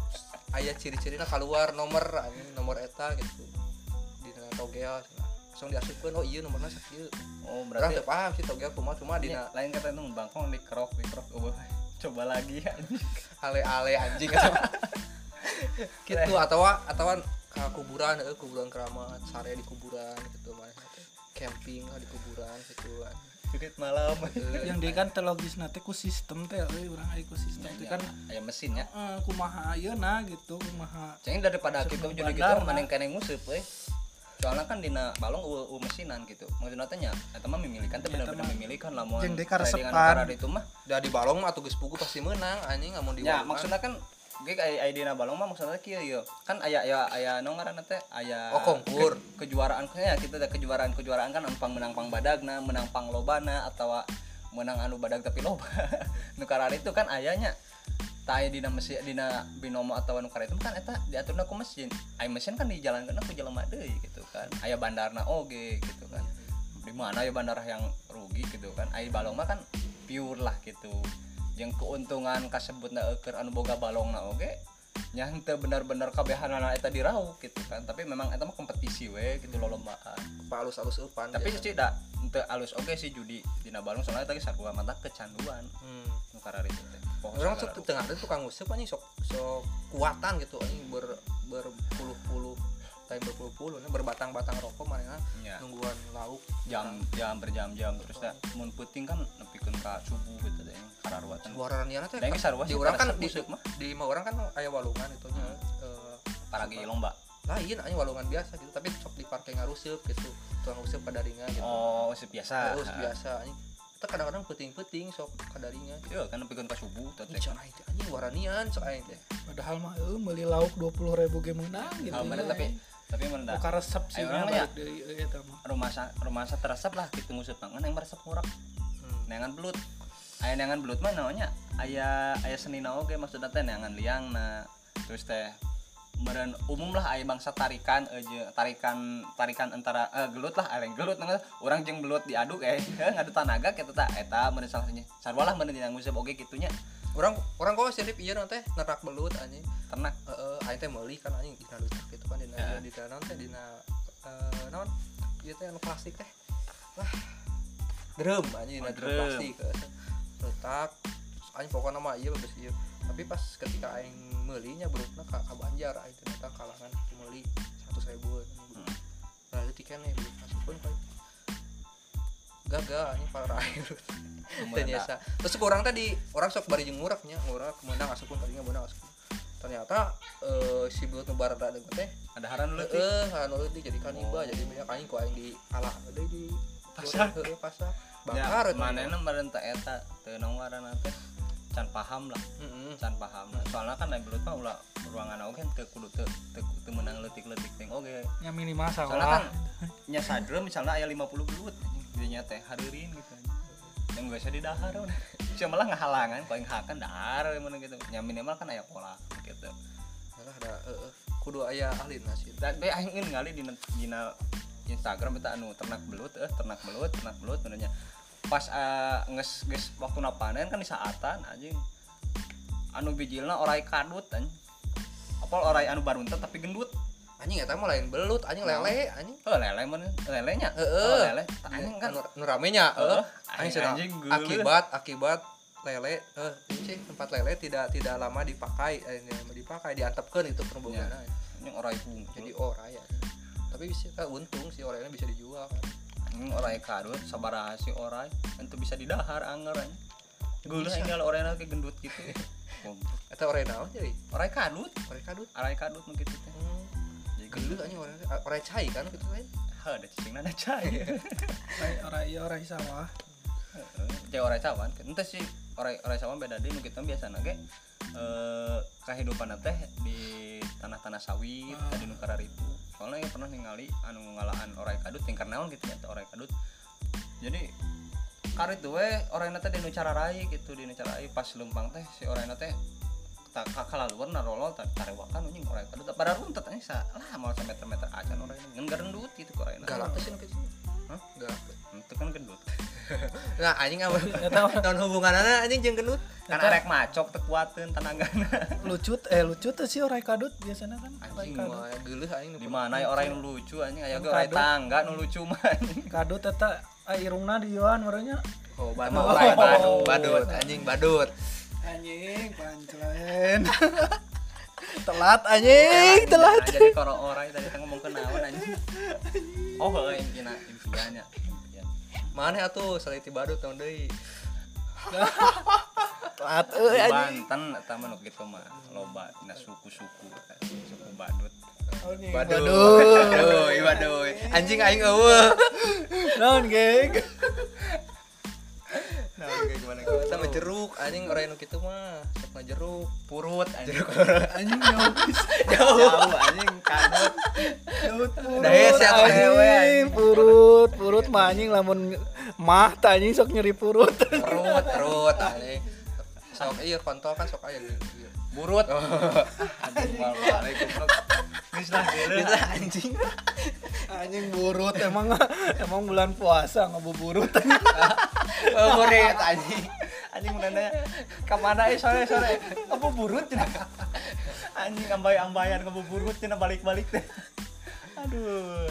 aya ciri-cirina keluar nomor anjing nomor eta gitu togel cenah. langsung diasupkeun oh iya nomorna sakieu oh Orang berarti teu paham sih togel cuma Dina, dina lain kata itu bangkong dikerok dikerok oh, coba lagi anjing. Ale-ale anjing atau gitu atau atau ke kuburan eh kuburan keramat sare di kuburan gitu mah camping lah di kuburan gitu kan. Jurit malam. Eh, yang dia kan teu logis nanti ku sistem teh euy urang aya ku sistem teh kan aya mesinnya eh, kumaha ayeuna gitu kumaha Ceng daripada gitu Sebelum jadi gitu bandar, mending kene nguseup euy. Soalnya kan dina balong u, u mesinan gitu. Maksudna teh nya eta mah mimilikan teh bener-bener mimilikan lamun Jeung karesepan. karena itu mah. da di balong mah tugas buku pasti menang anjing nggak mau di Ya, maksudnya kan aya aya dina balong mah maksudnya kieu ieu. Kan aya aya aya nu ngaranna teh aya Oh, konkur. ke- kejuaraan ya kita ada kejuaraan-kejuaraan kan anu pang menang pang badagna, menang pang lobana atau menang anu badag tapi loba. nu itu kan ayanya tak aya dina mesin dina binomo atau anu karari itu kan eta diaturna ku mesin. Ai mesin kan dijalankeun ku jelema deui gitu kan. Aya bandarna oge gitu kan. Di mana ya bandara yang rugi gitu kan. Ai balong mah kan pure lah gitu. Yang keuntungan kasebutna eukeur anu boga balongna oge yang teu benar-benar kabehanana eta dirauh gitu kan. Tapi memang eta mah kompetisi we gitu lolombaan. Pak alus-alus upan. Tapi biasa. sih da teu alus oge sih judi dina balong soalnya tadi sarua mata kecanduan Hmm. nu karari itu teh. Orang tuh tengah itu tukang ngusep anjing sok sok kuatan gitu anjing ber berpuluh-puluh kayak berpuluh-puluh berbatang-batang rokok mana Ya. nungguan lauk jam jam berjam-jam terus da mun puting kan nepikeun ka subuh gitu deh kararuatan. suara niana teh sarua di orang kan pada di, di mah orang kan aya walungan itu nya eh, paragi lomba. lain anjing walungan biasa gitu tapi sok di parkir ngaruseup gitu tukang nguseup padaringa gitu. Oh, sih biasa. terus biasa anjing. Kita kadang-kadang peting-peting sok kadaringa gitu Iya kan nepikeun ka subuh sok aing teh anjing waranian sok aing teh. Padahal mah eh meuli lauk 20.000 ge meunang gitu Ah, bener, tapi tapi mun da Buka resep sih orang ya. eh, eta mah rumah sa rumah sa teresep lah gitu ngusut banget yang meresep murah? Hmm. neangan belut. Aya neangan belut mah namanya aya aya seni na oge maksudna teh neangan liang na. Terus teh meren umum lah aya bangsa tarikan aja tarikan tarikan antara eh, gelut lah areng gelut nang orang jeung belut diaduk eh ngadu tanaga kita tak eta meureun salah satunya. Sarua lah meureun dina nguseup oge kitunya orang orang kok sirip iya nanti nerak belut anjing. Ternak. eh aing teh meuli kan anjing dina lutak gitu kan dina Ya. di naon teh dina eh naon? Ieu teh anu plastik teh. Wah drum anjing dina Oh, drum plastik letak aing pokoknya mah ieu geus ieu. Tapi pas ketika aing meuli nya berutna ka, ka Banjar aing teh datang kalangan meuli 100 ribu Hmm. nah itu kan nih belut masukun kan gagal anjing para air. Kemudian ternyata terus kurang tadi orang sok bari jeung nguraknya ngurak kemudian asupun kalinya beunang asupun ternyata eh, si belut nu barada deung teh ada haran leutik heeh anu leutik jadi kaniba Oh. jadi banyak aing ku aing di alah deui di Pasar. heeh pasar. Ya bakar eta. manehna meureun teh eta teu naon ngaranna teh can paham lah. Heeh. Can paham lah. Soalnya kan lain belut mah ulah ruangan oge teu kudu teu teu teu menang leutik-leutik ting oge. Nya minimal soalnya kan nya sadre misalnya aya 50 belut dinya teh hadirin gitu yang usah di dahar cuma malah ngahalangan yang hakan dahar mana gitu. Nya minimal kan aya pola gitu. Alah, ada heeh kudu aya ahli nasi dan be aing ingin ngali di dina Instagram eta anu ternak belut eh ternak belut ternak belut menurutnya pas eh, nges geus waktu panen kan di saatan anjing. Anu bijilna orai kadut anjing. Apa orai anu baruntet tapi gendut anjing eta mah lain belut anjing Nah. lele anjing. Oh lele mana lelenya? Heeh. oh lele. Anjing kan. Nu ramenya Heeh. anjing Anjing- akibat akibat lele eh sih tempat lele tidak tidak lama dipakai eh lama dipakai diantepkeun itu perumbukannya anjing orai pungkul jadi ora ya tapi bisa kan untung sih orangnya bisa dijual kan. Anjing orai kadut sabaraha si orai itu bisa didahar anger anjing. Geuleuh aing kalau orangnya kayak gendut gitu. Atau orang naon jadi? Orai kadut. Orang kadut. Orai kadut kitu teh. Hmm. Gendut aja orang orang cai kan gitu kan? Ha ada cicing nana cai. Orang iya orang sawah Cek orai cawan ente sih orai orai cawan beda deh nu kitu biasa ge eh kehidupan teh di tanah-tanah sawit Ah. tadi kararitu soalnya yang pernah ningali anu ngalaan orai kadut tingkar naon gitu ya orai kadut. Jadi karit tuh we orang teh di nu cara rai gitu di nu cara rai pas lempang teh si orang teh tak kakalaluan narolol tak tarewakan anjing orang kadut pada runtet anjing sa lah mau meter meter aja orang ini. Ngan garendut gitu orang galak. Tuh sih galak. Teh. itu kan gendut. Nah anjing apa? Eta non hubunganana anjing jeung gendut. Kan Eta- arek macok tekuatin tenagana lucut eh lucut tuh sih orang kadut biasanya kan? Anjing, mah geuleuh anjing di mana ya orang yang lucu anjing? Aya ge tangga nu lucu mah kadut eta ah, irungna di Yohan merenya oh badut. badut. anjing badut anjing panclen telat anjing telat Nah, jadi kalau orang tadi ngomong kenawan anjing. Oh heuh impian impiannya. Impian mana atuh saliti badut tahun deui. Telat euy anjing. Banten eta mah kitu mah loba dina suku-suku suku badut. Anjing, badut. Badut. Aduh, badut. Anjing aing eueuh. Naon geng nah kayak gimana gimana? Sama jeruk anjing orang nu kitu mah sok ngajeruk purut anjing. Anjing jauh jauh anjing kanut jauh purut Daya siapa anjing. purut purut mah anjing lamun mah anjing sok nyeri purut. Perut perut anjing. Sok iya kontol kan sok aya gitu burut anjing geus lah anjing. Anjing burut emang emang bulan puasa ngabuburut oh murid anjing anjing mana ke mana? Eh sore sore. Ngabuburut cenah anjing ambay ambayan ngabuburut cenah balik balik teh aduh.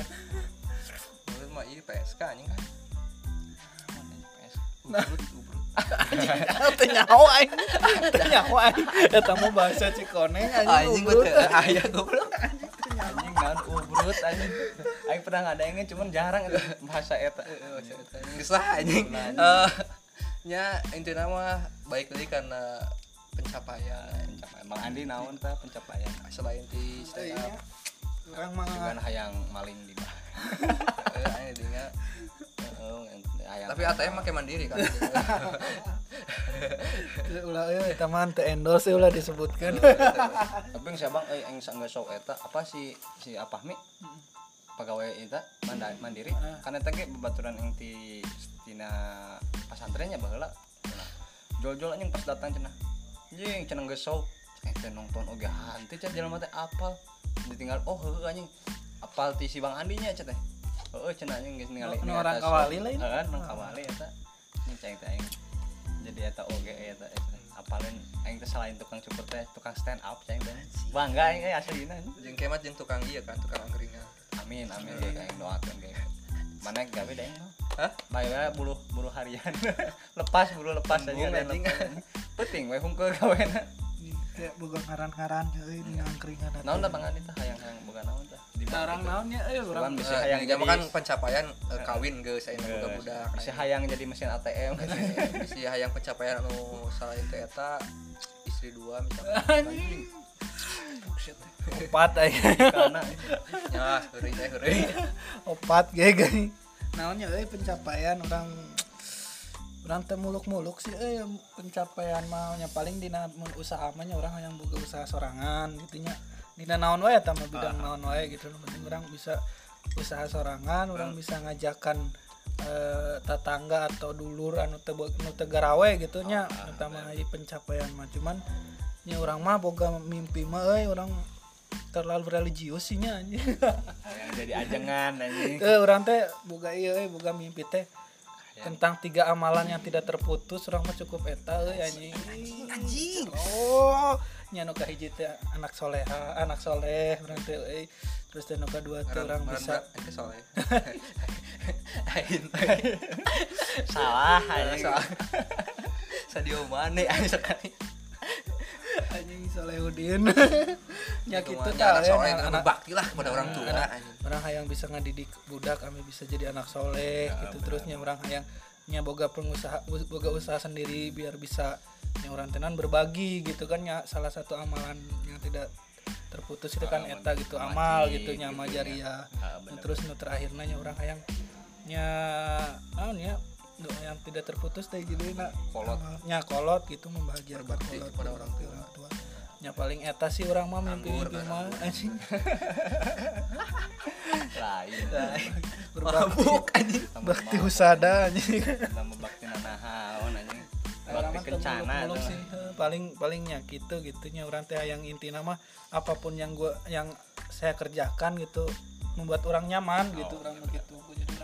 Menurut mah iya PSK anjing kan? Nah. ubrut ubrut teu nyawa aing teu nyawa aing eta mah bahasa cikoneng anjing gue urut. teu aya goblok anjing naon ubrut anjing. Aing pernah ngadengin cuman jarang itu bahasa eta. Geus lah anjing. Anjing. eh nya intinya mah baik lagi karena pencapaian. Pencapaian. Bang Andi naon tah pencapaian? Selain di stand up. Orang mah juga hayang maling di bawah eh, aya dinya Heeh, hayang tapi ATM make mandiri kan? Ulah euy eta mah teu endorse ulah disebutkan. Tapi yang siapa eh yang nggak show eta apa si si apa mi? Pegawai eta mandiri. Karena eta ge babaturan yang di tina pasantrennya baheula. Jual-jual anjing pas datang cenah. Anjing cenah geus show eh teh nonton oge hantu cenah jelema teh apal. Ditinggal oh heuh anjing. Apal ti si Bang Andi nya cenah heueuh cenah anjing geus ningali ningali orang kawali show. lain. Heeh, nu kawali eta. Ini ceng aing. Jadi eta oge eta eta apalin aing teh selain tukang cukur teh tukang stand up ceng teh. Bangga aing eh aslina jeung kemat jeung tukang iya kan tukang angkringan. Amin amin ge aing doakeun ge mana gawe mah? Hah? bayar buluh buluh harian. Lepas buluh lepas aja penting we hungkul gawena kayak boga ngaran-ngaran euy di angkringan eta. naon Adi tah hayang-hayang boga naon tah? Di itu. naonnya euy Urang urang bisa Eh, hayang jadi kan pencapaian eh, kawin geus ayeuna Geus. budak-budak bisa hayang jadi mesin ATM bisa hayang pencapaian anu selain teh eta istri dua anjing. Opat aing karena nya heureui teh heureui. Opat ge geuy naonnya euy pencapaian orang orang teh muluk-muluk sih euy pencapaian mah nya paling dina usaha mah nya urang hayang boga usaha sorangan gitu nya. Dina naon wae eta mah bidang naon wae gitu. Penting urang bisa usaha sorangan urang bisa ngajakan eh, tetangga atau dulur anu teu bo- nu teu garawe gitu nya eta mah aya pencapaian mah. Cuman nya urang mah boga mimpi mah euy urang terlalu religius sih nya anjing. Hayang jadi ajengan anjing. Eh, orang teh boga iya euy, boga mimpi teh tentang tiga amalan yang tidak terputus orang mah cukup eta euy anjing. Anjing. Oh nya nu kahiji teh anak soleha anak soleh urang teh euy. Terus teh nu kadua teh orang bisa ain salah anjing. Salah. Sadio mane sekali anjing solehudin Kumaha, tah anak euy, soleh anak- anak bakti lah pada orang tua. anak orang hayang bisa ngadidik budak kami bisa jadi anak soleh gitu. terusnya orang hayang nya boga pengusaha us- boga usaha sendiri biar bisa nya orang tenan berbagi gitu kan ya salah satu amalan yang tidak terputus itu kan eta gitu amal gitu gitu nya amal ya. jariah bener. terus nu terakhirnya nya orang hayang nya naon ya doa yang tidak terputus teh gitu na Kolot. nya kolot gitu membahagiakan Berbakti kolot kepada orang tua. tua. Nya paling eta sih orang mah mimpi mimpi kan, mah anjing. Lain berbakti. Anjing. Bakti husada anjing. tambah bakti nanahaon anjing. Orang bakti kencana sih. paling palingnya gitu gitunya. Orang teh yang inti nama apa pun yang gua yang saya kerjakan gitu membuat orang nyaman gitu. Orang begitu. Jadi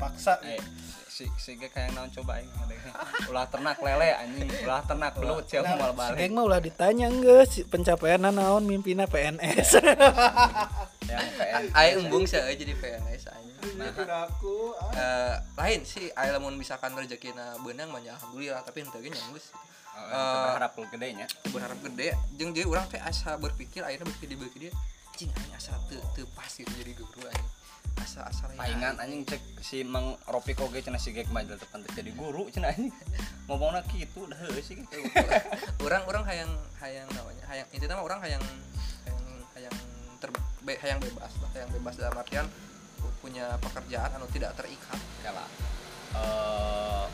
terpaksa Eh, si si ge kayak naon coba aing ngadengnya. ulah ternak lele anjing. Ulah ternak belut cia Nah, mal si balik. Geng mah ulah ditanya enggak si pencapaian naon? Mimpina PNS yang PN aing embung sih jadi PNS anjing. Nah, aku Eh, lain sih aya lamun misalkan rezekina beunang mah nya alhamdulillah tapi henteu ge nyanggeus Oh, berharap lu gedenya berharap gede. Jeung jadi orang teh asa berpikir akhirnya berpikir di beuki dia cing aing asa teu teu pas gitu jadi guru anjing asa asa lain paingan anjing cek si Mang Ropi koge cenah si Gek majal tepan teh jadi guru cenah anjing. Ngomongna kitu dah sih orang orang hayang hayang namanya hayang intinya mah orang hayang hayang hayang ter be- hayang bebas lah hayang bebas dalam artian pu- punya pekerjaan anu tidak terikat. Kala eh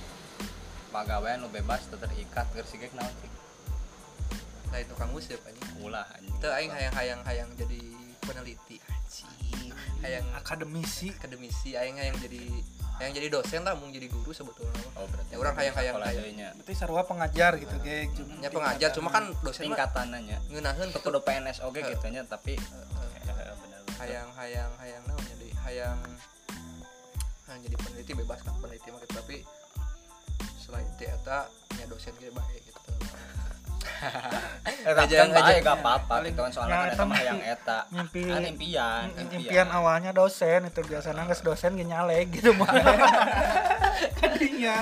pagawean lu bebas teu terikat keur si Gek naon sih lain tukang musik anjing. Ulah anjing. Itu aing hayang-hayang hayang jadi peneliti hayang akademisi. akademisi aing hayang jadi hayang jadi dosen lah mau jadi guru sebetulnya. Oh berarti Ya, orang hayang-hayang sekolah hayang. deui nya. berarti sarua pengajar gitu geng cuma nya pengajar cuma kan dosen tingkatannya ngeunaheun betul kudu PNS oge gitu nya tapi bener hayang hayang hayang naon jadi hayang hayang jadi peneliti bebas kan peneliti mah gitu. tapi selain itu eta nya dosen ge baik gitu Eh, tapi Aja- kan bae aja- gak apa-apa gitu kan soalnya ya, kan eta eta mah mah hayang eta. mimpi kan impian impian awalnya dosen itu biasanya nggak dosen gak nyaleg gitu mah. Kadinya.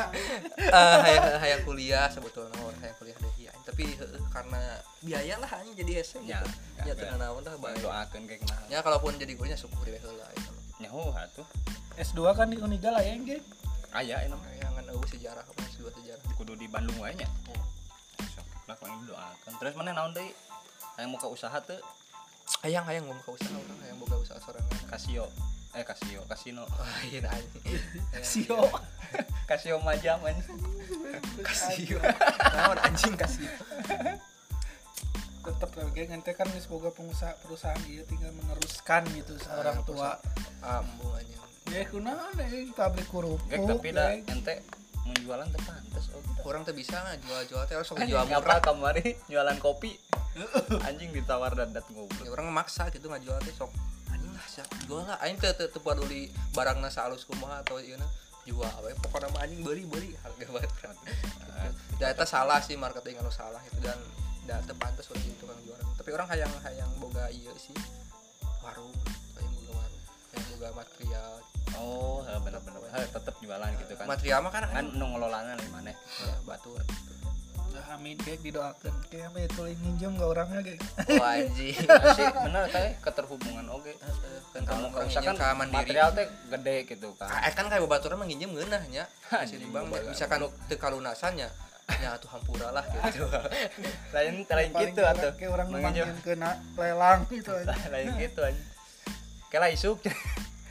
Eh, hayang hayang kuliah sebetulnya hayang kuliah deh ya tapi heueuh, karena biaya lah anjing jadi hese Ya, gitu. ya, nya teu naon lah baik. Doakeun kayak kenal ya kalaupun jadi gurunya syukur heula eta mah. nyaho atuh S2 kan di Uniga lah ya geng aya ini mah hayangan eueuh sejarah apa dua sejarah. Kudu di Bandung wae nya Lah kau doakeun terus mana naon deui hayang muka usaha teu hayang hayang mau buka usaha orang hayang boga usaha sorangan Casio. Eh Casio kasino oh iya anjing Sio Casio. Majam anjing kasih naon anjing kasih tetep lah geng ente kan geus boga pengusaha perusahaan dia tinggal meneruskan gitu seorang tua. ambung anjing. Ya kunaon eh pabrik kerupuk tapi dah geng. ente menjualan teh pantes oh gitu orang tuh bisa nggak jual-jual? Teh sok Anjing, jual murah. kemari jualan kopi? Anjing ditawar dadat ngobrol. Ya, orang maksa gitu nggak jual teh sok anjing lah siap. Jual lah. Aing teu teu teu peduli barangna salus kumaha atau ieu na jual. We pokoknya mah anjing beli beli. Harga banget kan dan eta salah sih marketing anu salah itu dan dan teu pantes we jadi tukang jualan. Tapi orang hayang hayang boga ieu sih warung hayang boga warung hayang boga material oh heh, bener-bener. Heh, tetep jualan gitu kan. Material mah kan kan nu ngelolana di mana? Ya, batur. Nah, amin geng didoakan. Kayak apa itu nginjem gak orangnya geng oh anjing. Sih bener teh. Keterhubungan oke. Kan kamu kan misalkan ka mandiri. material teh gede gitu kan. Ah, kan kayak babaturan mah nginjem ngeunah nya. Sini bang misalkan teu kalunasannya ya tuh hampura lah gitu. Lain lain gitu atau kayak orang manggil kena lelang gitu lain gitu aja kela isuk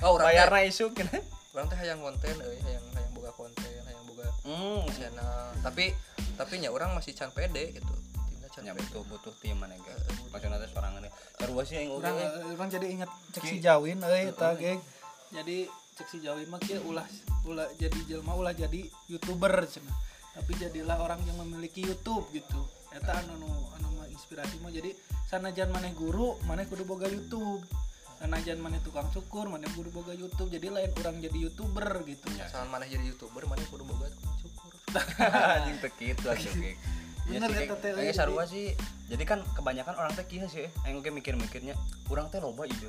oh bayarna isuk gitu orang teh hayang konten euy hayang hayang boga konten hayang boga hmm. channel. Tapi tapi nya orang masih can pede gitu. Tina can pede. butuh butuh tim mana guys. Maksudnya teh sorangan sarua sih yang orang orang jadi inget cek si Jawin euy eta geng. Jadi cek si Jawin mah kieu ulah ulah jadi jelma ulah jadi youtuber cenah. Tapi jadilah orang yang memiliki YouTube gitu. Eta anu anu anu inspirasi mah. Jadi sanajan maneh guru maneh kudu boga YouTube sanajan maneh tukang cukur maneh kudu boga YouTube jadi lain orang jadi youtuber gitu. Salah mana jadi youtuber mana kudu boga tukang cukur. Anjing teh kitu atuh geng Ya Bener sih, eta teh, kayak jadi- sarua sih. Jadi kan kebanyakan orang teh kieu sih, aing oge mikir-mikirnya, urang teh loba ide.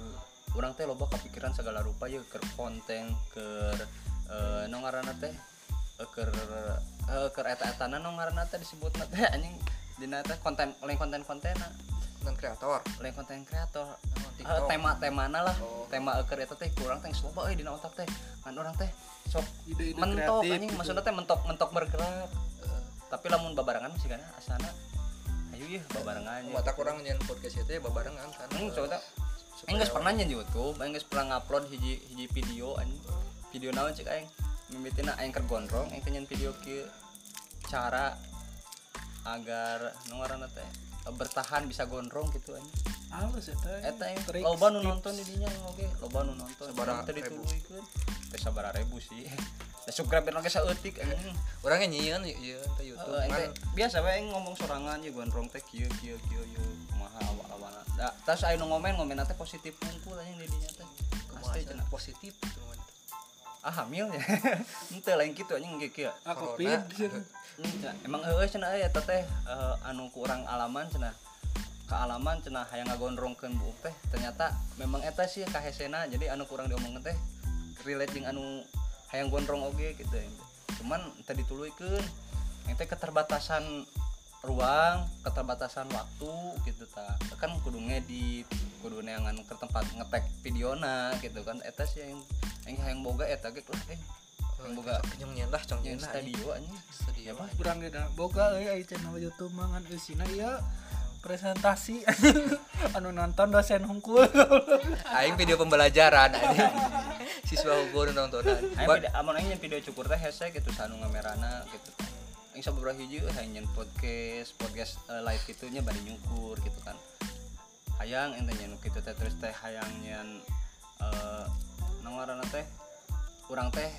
Urang teh loba kepikiran segala rupa ya keur konten, keur eh nu ngaranna teh eh, keur eh, keur eta-etana nu ngaranna teh disebutna teh anjing. Dina teh konten lain konten-kontena, dan kreator. Lain konten kreator. Oh, Eh, TikTok. tema-temana lah, Oh. tema keur eta teh kurang teh loba euy dina otak teh. Kan orang teh sok ide-ide mentok kreatif anjing. gitu. maksudnya teh mentok mentok bergerak. Eh, tapi lamun babarangan sih kan asana. Ayo ya babarangan mata orang nyen podcast itu ya babarengan kan. Hmm coba geus pernah nyen di YouTube geus pernah ngupload hiji hiji video anjing. Video naon cek aing? Mimitina aing keur gondrong aing teh nyen video kieu. Cara agar nu ngaranna teh bertahan bisa gondrong gitu anjing halus eta eta aing Tricks, loba nu nonton di dinya oge loba nu nonton. Sabaraha teh ribu. dituluykeun teh sabaraha ribu sih. Da subscriber lagi saeutik anjing. Orangnya nyian iya teh YouTube biasa aing ngomong sorangan ya gondrong teh kieu kieu kieu yo kumaha awal-awalna. Da tas aya nu ngomen ngomen teh positif hungkul anjing di dinya teh. kumaha positif. Ah hamil ya. Henteu lain kitu anjing ge kieu. ah Corona. covid gitu. Cenah, Emang heueuh cenah aya eta teh eh, anu ku urang alaman cenah. Kealaman cenah hayang ngagondrongkeun buuk teh ternyata memang eta sih kahesena jadi anu kurang diomongkeun teh relate jeung anu hayang gondrong oge gitu ya. Cuman tadi dituluykeun yang teh keterbatasan ruang, keterbatasan waktu gitu ta. Kan kudu ngedit, kudu neangan ke tempat ngetek videona gitu kan. Eta sih yang yang hayang boga eta ge lah eh. Yang boga kenyang nyen lah cong yang nyen lah studio anjing. studio Ya, Pak. kurang geda boga euy aya channel YouTube mangan eusina ieu presentasi anu nonton dosen hungkul aing video pembelajaran siswa nontonan Ayo video, amun aing video cukur teh hese gitu sanu ngamerana gitu. Aing sababaraha hiji nyen podcast podcast eh, live gitunya bari nyukur gitu kan. Hayang ente nyen kitu teh. Terus teh hayang nyen ngaranna teh urang teh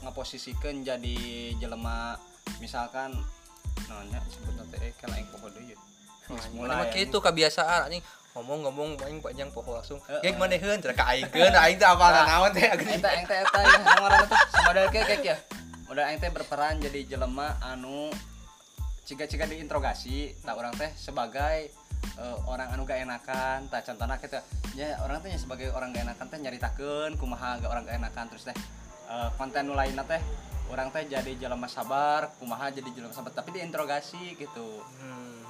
ngaposisikeun jadi jelema misalkan naonnya sebutna teh eh kan aing poho deui mulai gitu kebiasaan anjing. Ngomong-ngomong aing panjang poho langsung. Heeh. gek maneheun cenah ka aingkeun aing teh apa naon teh? Eta ente eta ya. Ngaranna teh kayak kayak ya. Model aing teh berperan jadi jelema anu ciga-ciga diinterogasi tak orang teh sebagai eh, orang anu gak enakan tak contohna kita ya orang teh sebagai orang gak enakan teh nyaritakeun kumaha gak orang gak enakan terus teh eh, konten nu lainna teh orang teh jadi jelema sabar kumaha jadi jelema sabar tapi diinterogasi gitu Hmm,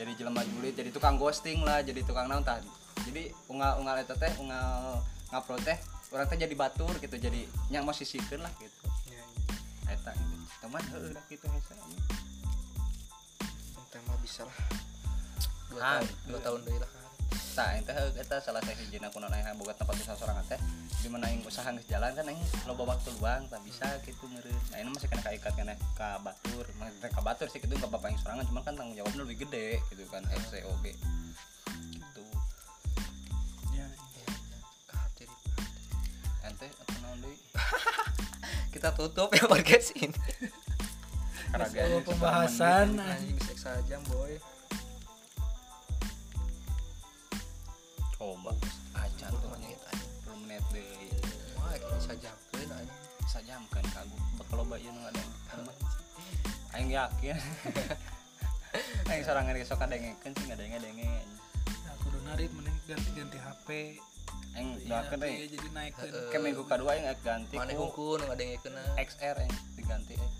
jadi jelema julid jadi tukang ghosting lah jadi tukang naon tah jadi ungal ungal eta teh ungal ngupload teh orang teh jadi batur gitu jadi nya mosisikeun lah gitu. Eta gitu. Teman heueuh dah kitu hese Teh mah bisa lah. Dua Ah, tahun dua tahun deui lah. Tah ente eta salah satu hijina kunaon aing boga tempat usaha sorangan teh di mana aing usaha geus jalan kan aing loba waktu luang tak bisa gitu meureun nah ini masih kena kaikat kana ka batur teh ka batur sih kitu ka bapak aing sorangan cuman kan tanggung jawabnya lebih gede gitu kan oge gitu. Ya Ya, ya. Ente apa naon deui kita tutup ya podcast ini. Karena dia pembahasan. anjing bisa sejam boy. Coba acan tuh menit anjing. 10 menit deui wah ini sajamkeun anjing. Sajamkan kagum. Bakal loba ieu nu ada aing yakin. Aing sorangan geus sok kadengekeun sih ngadenge-denge nah, kudu narik mending ganti-ganti HP aing Iya, doakeun HP deui jadi naik ke minggu kedua geus ganti mana ku hungkul ngadengekeun XR aing diganti eh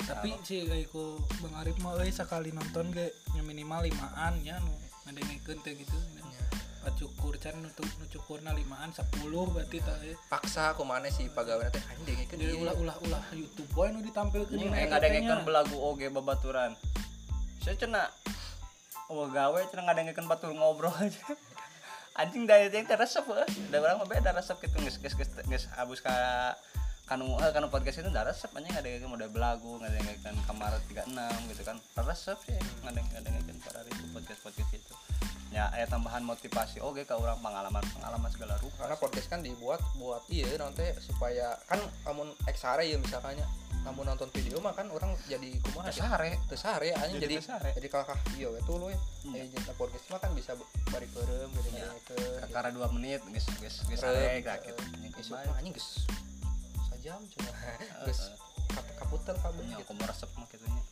tapi sih kayak ku Bang Arif mah euy sekali nonton ge nya minimal limaan ya nu ngadengekeun teh gitu Pak cukur can nu tu- nu cukurna limaan 10 berarti tah eh. paksa kumana si pegawai teh? Anjing dengekeun Jadi ieu. ulah ulah ulah YouTube wae nu ditampilkeun teh ngadengekeun nya. belagu oge babaturan. Saya cenah oh gawe cenah ngadengekeun batur ngobrol aja anjing daya teh teh resep eh. Da urang mah beda resep gitu. Geus geus geus geus abus ka kanu eh, kanu podcast itu da resep anjing. Ngadengekeun model belagu ngadengekeun kamar 36 gitu kan. Resep sih. Ngadeng ngadengekeun para itu podcast podcast itu. Ya aya tambahan motivasi. Oge ka urang pengalaman pengalaman segala rupa karena podcast kan dibuat buat iya nanti supaya kan amun eksare ya misalkannya namun nonton video mah kan orang jadi kumaha ya? Sare tesare anjing Jadi jadi kakak iya we tuh lo ya? Iya. eh jadi podcast mah kan bisa bari keurem gitu Ya. ke kakara 2 menit geus geus geus sare gitu. isuk mah anjing geus sajam cuma geus kap- kaputel kabel Ya, gitu. aku mau resep mah gitu nya.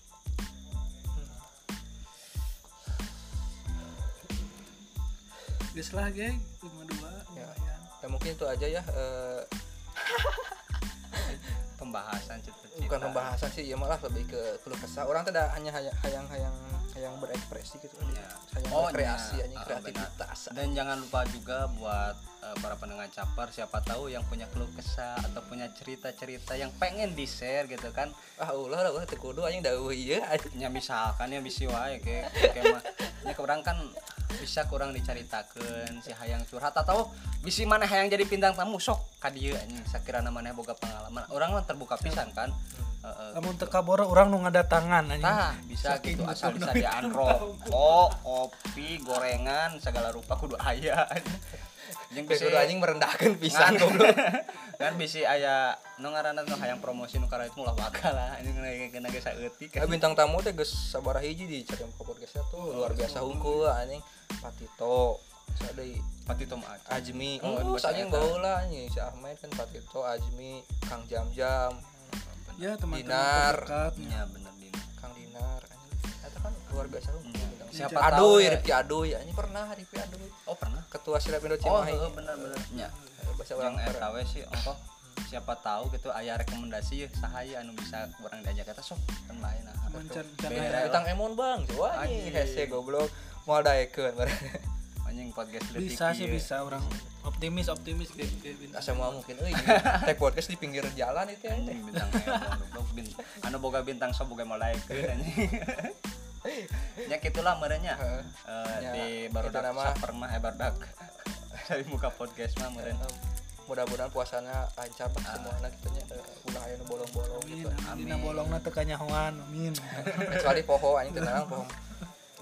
Geus lah geng. 52 Ya. lumayan. ya mungkin itu aja ya eh, Pembahasan cita-cita. bukan pembahasan sih ya malah lebih ke keluh kesah orang tidak hanya hayang hayang hayang hayang berekspresi gitu Ya. hayang Oh, berkreasi ya. Ah, kreativitas Dan jangan lupa juga buat eh, para pendengar capar siapa tahu yang punya keluh kesah atau punya cerita-cerita yang pengen di share gitu kan. Ah ulah lah ulah teu kudu anjing da ieu anjing nya misalkan ya bisi wae kayak kayak mah nya kurang kan bisa kurang diceritakan si hayang curhat atau bisi mana hayang jadi bintang tamu sok ka dieu anjing. Sakirana maneh boga pengalaman. Orang mah terbuka pisan kan. Heeh. Lamun teu kaboro urang nu ngadatangan anjing. Tah, bisa Saking gitu asal butuhna disadiaan rokok, kopi, gorengan, segala rupa kudu aya. Bisa kudu anjing merendahkan pisan goblok. Kan bisa aya nu ngaranna nu hayang promosi nu karena itu ulah bakal lah. Ini kena geus saeutik. Ya bintang tamu teh geus sabaraha hiji di cari muka podcastnya tuh. Luar biasa hungkul anjing. Patito. Sadai pati tom aja. Ajmi. Oh, oh, bahasa anjing baheula anjing. Si Ahmed kan Patito Ajmi Kang Jam Jam. Ya teman-teman Dinar. ya bener din Kang Dinar. anjing luar biasa bintang Siapa tahu Aduy ya. Rifki Aduy anjing pernah Rifki Aduy oh pernah. Ketua Silap Indo oh Cimahi. heeh, bener bener nya bahasa orang we sih ongkoh siapa tahu gitu aya rekomendasi ya sahaya anu bisa orang diajak eta sok kan lain nah Bintang Emon bang, coba Anjing. hese goblok. Mau daekeun anjing podcast leutik bisa sih bisa. Orang optimis optimis bintang. asa mau mungkin. Euy tag podcast di pinggir jalan itu ya. Bintang anu boga bintang sok boga malaikeun anjing nya kitulah merenya Heeh. Eh, Ya, di barudak nama- saper mah eh barudak dari muka podcast mah meureun mudah-mudahan puasanya lancar lah semuanya gitunya uh, ulah aya nu bolong-bolong amin gitu. amin. Dina bolongna teu kanyahoan amin. Kecuali poho anjing tenang poho.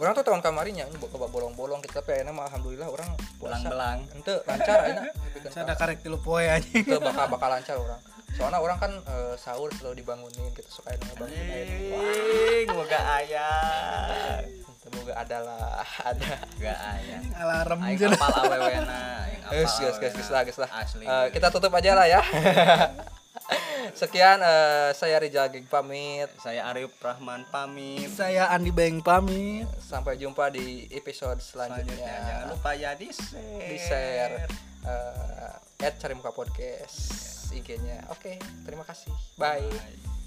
Orang tuh tahun kemarinnya ini bawa bolong-bolong kita tapi akhirnya mah alhamdulillah orang puasa. Belang-belang. Ente lancar akhirnya sada karek tilu poe anjing. Itu bakal bakal lancar orang soalnya orang kan eh, sahur selalu dibangunin kita suka ngebangun Ing, moga ayah semoga ada lah ada. Gak ayah alarm aing jeung apal awewena Guys, guys, guys, guys lah, guys lah. Eh, kita tutup aja lah ya. Sekian eh, saya Rizal Gig pamit. saya Arif Rahman pamit. Saya Andi Beng pamit. Sampai jumpa di episode selanjutnya. Jangan selanjutnya. lupa ya di share. Di share. Eh, at cari muka podcast IG-nya. Oke, terima kasih. Bye. Bye.